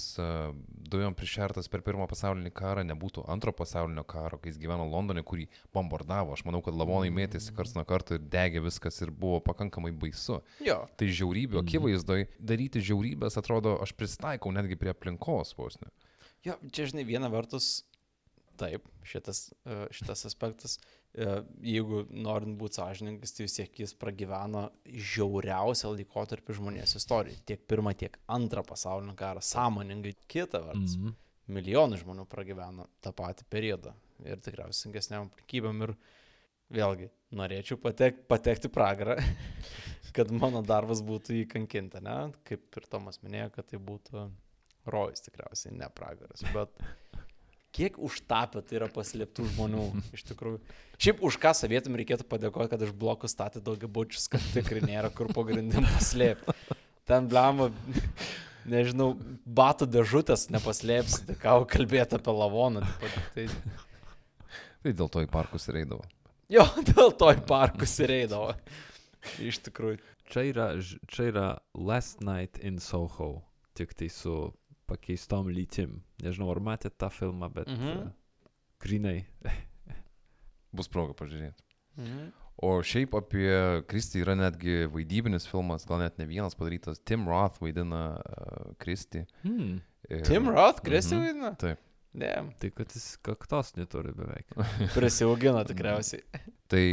dujom prišertas per pirmą pasaulinį karą, nebūtų antro pasaulinio karo, kai jis gyveno Londone, kurį bombardavo. Aš manau, kad lavonai mėtėsi kars nuo karto ir degė viskas ir buvo pakankamai baisu. Jo. Tai žiaurybių akivaizdoj daryti žiaurybės atrodo, aš pristaikau netgi prie aplinkos vos ne. Jo, čia žinai, viena vertus, taip, šitas, e, šitas aspektas, e, jeigu norint būti sąžininkas, tai vis tiek jis pragyveno žiauriausią laikotarpį žmonijos istorijoje. Tiek pirmą, tiek antrą pasaulinį karą. Sąmoningai kita vertus. Mhm. Milijonai žmonių pragyveno tą patį periodą. Ir tikriausiai sunkesniam aplikybėm. Ir vėlgi, norėčiau patek, patekti pragarą, kad mano darbas būtų įkankinta, ne? Kaip ir Tomas minėjo, kad tai būtų rojus tikriausiai, ne pragaras. Bet kiek užtapę tai yra paslėptų žmonių iš tikrųjų. Šiaip už ką savietum reikėtų padėkoti, kad iš blokų statė daugiabučius, kad tikrai nėra kur pagrindim paslėpti. Ten blemo, nežinau, batų dėžutės nepaslėpsi, tai ką kalbėti apie lavoną. taip pat, Tai, Tai dėl to į parkus ir eidavo. jo, dėl to į parkus ir eidavo. Iš tikrųjų. Čia yra, čia yra Last Night in Soho, tik tai su pakeistom lytim. Nežinau, ar matėte tą filmą, bet Mhm. mhm. grinai. Bus proga pažiūrėti. Mhm. O šiaip apie Kristį yra netgi vaidybinis filmas, gal net ne vienas padarytas. Tim Roth vaidina uh, Kristį. Hmm. Ir... Tim Roth, Kristi Mhm. vaidina? Taip. Ne, Tai kad jis kaktos neturi beveik. prisiaugino tikriausiai. Tai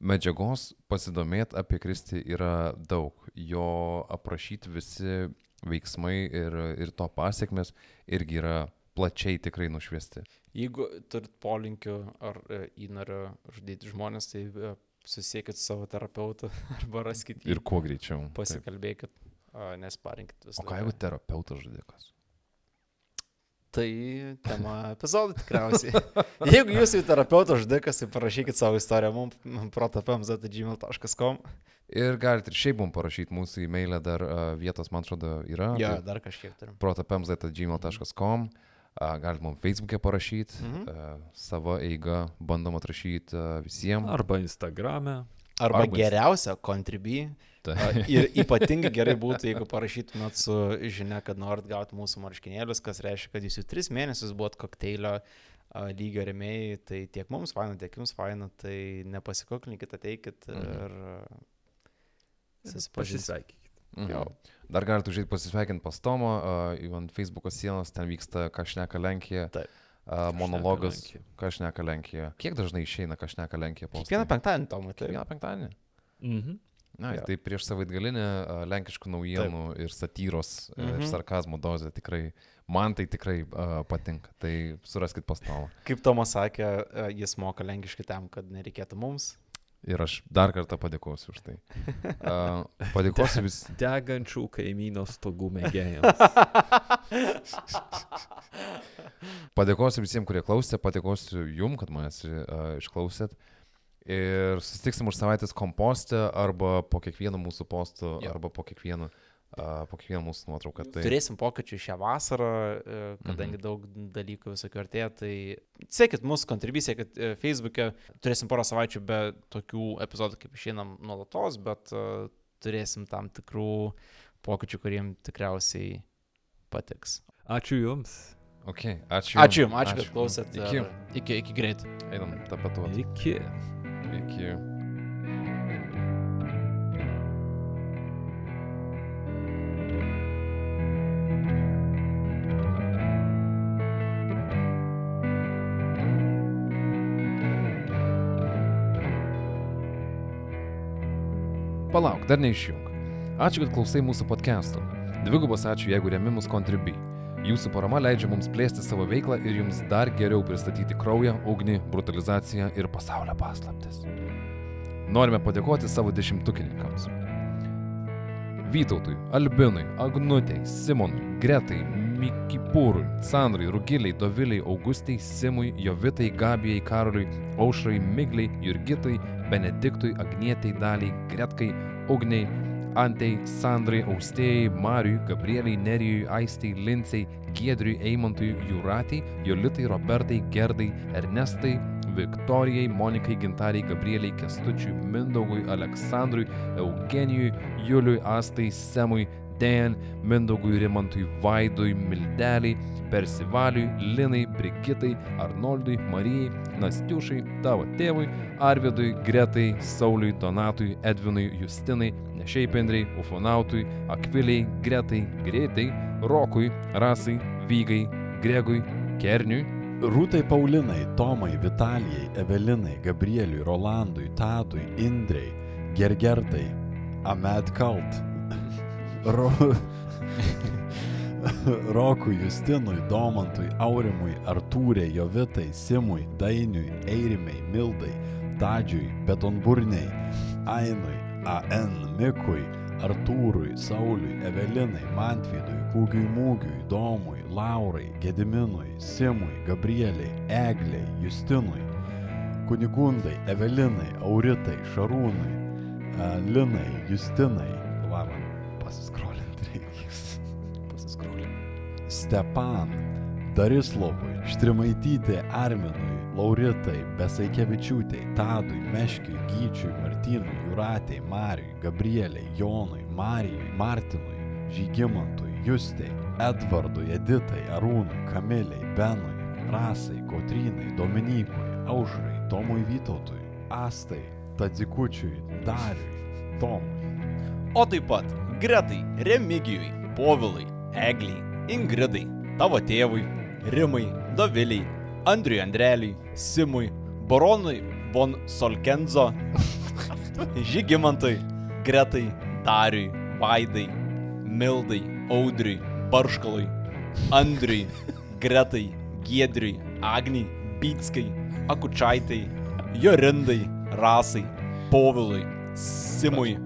medžiagos pasidomėti apie Kristį yra daug. Jo aprašyti visi veiksmai ir, ir to pasiekmes irgi yra plačiai tikrai nušviesti. Jeigu turit polinkių ar e, įnorio žudyti žmonės, tai e, susiekit su savo terapeutu arba raskit jį. Ir kuo greičiau. Taip. Pasikalbėkit, a, nesparinkit visą O ką jeigu terapeutas žudikas? Tai tema epizodų tikriausiai. Jeigu jūs jau terapeutas žudikas, tai parašykit savo istoriją mums protopmz.gmail.com. Ir galite ir šiaip mums parašyti mūsų e-mailę, dar uh, vietos, man atrodo, yra. Jo, Tai dar kažkiek turim. protopmz.gmail.com. Uh, galite mums Facebook'e parašyti, Mhm. uh, savo eigą bandom atrašyti visiems. Arba Instagrame. Arba Arba- geriausia, contribui. A, Ir ypatingai gerai būtų, jeigu parašytumėt su žinia, kad norit gauti mūsų marškinėlius, kas reiškia, kad jūs jau tris mėnesius buvot kokteilio a, lygio remėjai, tai tiek mums faina, tiek jums faina, tai nepasikoklinkit, ateikit Mhm. ir. Pasisveikykit. Mhm. Jo. Dar galite užėjti pasisveikinti pas Tomą, uh, ant Facebook'o sienos, ten vyksta Kažneka Lenkija. Taip. Uh, monologas. Kažneka Lenkija. Kiek dažnai išeina Kažneka Lenkija po Kiekvieną penktadienį, Tomai, Kiekvieną penktadienį. Mhm. Na, Jo. tai prieš savaitgalinę uh, lenkiškų naujienų Taip. ir satyros mhm. ir sarkazmo dozę tikrai, man tai tikrai uh, patinka. Tai suraskit pastalą. kaip Tomas sakė, a, jis moka lenkiškai tam, kad nereikėtų mums. Ir aš dar kartą padėkosiu už tai. Uh, padėkosiu vis. Degančių kaimyno stogų mėgėjams. Padėkosiu visiems, kurie klausė, padėkosiu jum, kad manęs uh, išklausėt. Ir susitiksim už savaitės kompostę arba po kiekvieno mūsų posto, Jo. arba po kiekvieno a, po kiekvieno mūsų nuotrauką. Tai... Turėsim pokyčių šią vasarą, e, kadangi daug dalykų visokių artėja, tai sekit mūsų kontribuciją, kad e, Facebook'e turėsim porą savaičių be tokių epizodų, kaip išeinam nuolatos, bet e, turėsim tam tikrų pokyčių, kuriems tikriausiai patiks. Ačiū Jums. Okay, ačiū. Ačiū Jums, ačiū, kad klausėt. Iki. Iki, iki greit. Einam patą. Iki. Iki. Palauk, dar neišjung. Ačiū, kad klausai mūsų podcast'o. Dvigubas ačiū, jeigu remi mus Contribui. Jūsų parama leidžia mums plėsti savo veiklą ir jums dar geriau pristatyti kraują, ugnį, brutalizaciją ir pasaulio paslaptis. Norime padėkoti savo dešimtukininkams. Vytautui, Albinui, Agnutei, Simonui, Gretai, Mikipūrui, Sandrai, Rugiliai, Doviliai, Augustai, Simui, Jovitai, Gabijai, Karoliui, Aušrai, Migliai, Jurgitai, Benediktui, Agnietei, Daliai, Gretkai, Ugniai, Antei, Sandrai, Austėjai, Mariui, Gabrieliai, Nerijui, Aistei, Lincei, Giedriui, Eimantui, Jūratai, Jolitai, Robertai, Gerdai, Ernestai, Viktorijai, Monikai, Gintariai, Gabrieliai, Kestučiui, Mindaugui, Aleksandrui, Eugenijui, Juliui, Astai, Semui, Dan, Mindaugui, Rimantui, Vaidui, Mildeliai, Persivaliui, Linai, Brigitai, Arnoldui, Marijai, Nastiušai, tavo tėvui, Arvidui, Gretai, Sauliui, Donatui, Edvinui, Justinai, Nešeipendriai, Ufonautui, Akviliai, Gretai, Greitai, Rokui, Rasai, Vygai, Gregui, Kerniui, Rūtai Paulinai, Tomai, Vitalijai, Evelinai, Gabrieliui, Rolandui, Tadui, Indrei, Gergertai, Ahmed Kalt, Ro... Rokui, Justinui, Domantui, Aurimui, Artūrė, Jovitai, Simui, Dainiui, Eirimai, Mildai, Tadžiui, Betonburniai, Ainui, AN, Mikui, Artūrui, Sauliui, Evelinai, Mantvydui, Kūgiui Mūgiui, Domui, Laurai, Gediminui, Simui, Gabrieliai, Egliai, Justinui, Kunigundai, Evelinai, Auritai, Šarūnui, a, Linai, Justinai, Lara, pasiskrolinti reikia. Pasiskrolinti. Stepan, Darislovui, Štrimaitytė, Arminui, Lauritai, Besaikevičiūtei, Tadui, Meškiui, Gyčiui, Martynui, Juratei, Mariui, Gabrieliai, Jonui, Marijui, Martinui, Žygimantui, Justei, Edvardui, Editai, Arūnui, Kamiliai, Benui, Rasai, Kotrynai, Dominykui, Aušrai, Tomui Vytautui, Astai, Tadzikučiui, Dariui, Tomui. O taip pat Gretai, Remigijui, Povilai, Egliai, Ingridai, tavo tėvui, Rimai, Doviliai, Andriui Andreliui, Simui, Baronui von Solkenzo, Žygimantui, Gretai, Dariui, Vaidai, Mildai, Audriui, Barškalui, Andriui, Gretai, Giedriui, Agniai, Bytskai, Akučaitai, Jorindai, Rasai, Povilui, Simui,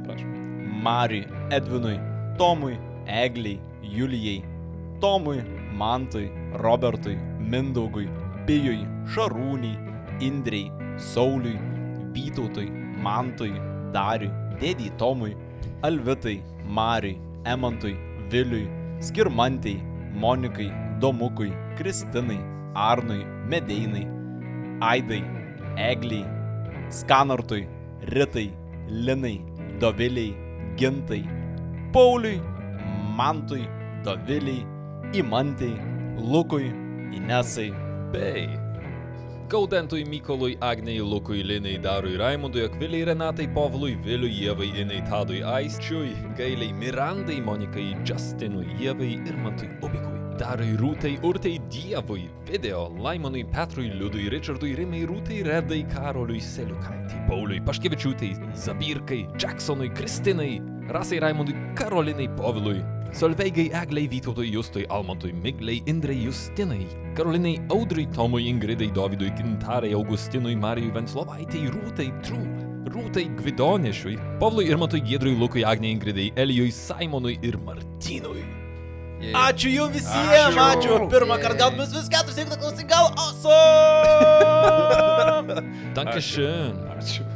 Mariui, Edvinui, Tomui, Egliai, Julijai, Tomui, Mantui, Robertui, Mindaugui, Pijui, Šarūniai, Indrei, Sauliui, Vytautui, Mantui, Dariui, Dėdį Tomui, Alvitai, Mariui, Emantui, Viliui, Skirmantai, Monikai, Domukui, Kristinai, Arnui, Medeinai, Aidai, Egliai, Skanartui, Ritai, Linai, Doviliai, Gintai, Pauliui, Mantui, Doviliai, Imantai, Lukui, Inesai, bei Gaudentui Mykolui, Agnei, Lukui, Linai, Darui, Raimondui, Akviliai, Renatai, Povlui, Viliui, Ievai, Inai, Tadui, Aisčiui, Gailiai, Mirandai, Monikai, Justinui, Ievai ir Mantui Ubikui. Darui, Rūtai, Urtai, Dievui, Video, Laimonui, Petrui, Liudui, Richardui, Rimai, Rūtai, Redai, Karoliui, Seliukaitį, Pauliui, Paškevičiūtai, Zabirkai, Jacksonui, Kristinai, Rasai, Raimondui, Karolinai, Povilui, Solveigai, Eglei, Vytautui, Justui, Almantui, Miglei, Indrei, Justinai, Karolinai, Audriui, Tomui, Ingridai, Dovydui, Gintarai, Augustinui, Marijui, Venslovaitai, Rūtai, Trū, Rūtai, Gvidonėšiui, Pavlui, Irmatui, Giedriui, Lukui, Agnei, Ingridai, Elijui, Simonui ir Martynui. Ačiū jums visiems, ačiū. Pirmą kartą gal bus vis keturis, jeigu klausyk, gal awesome. Dankeschön. Ačiū.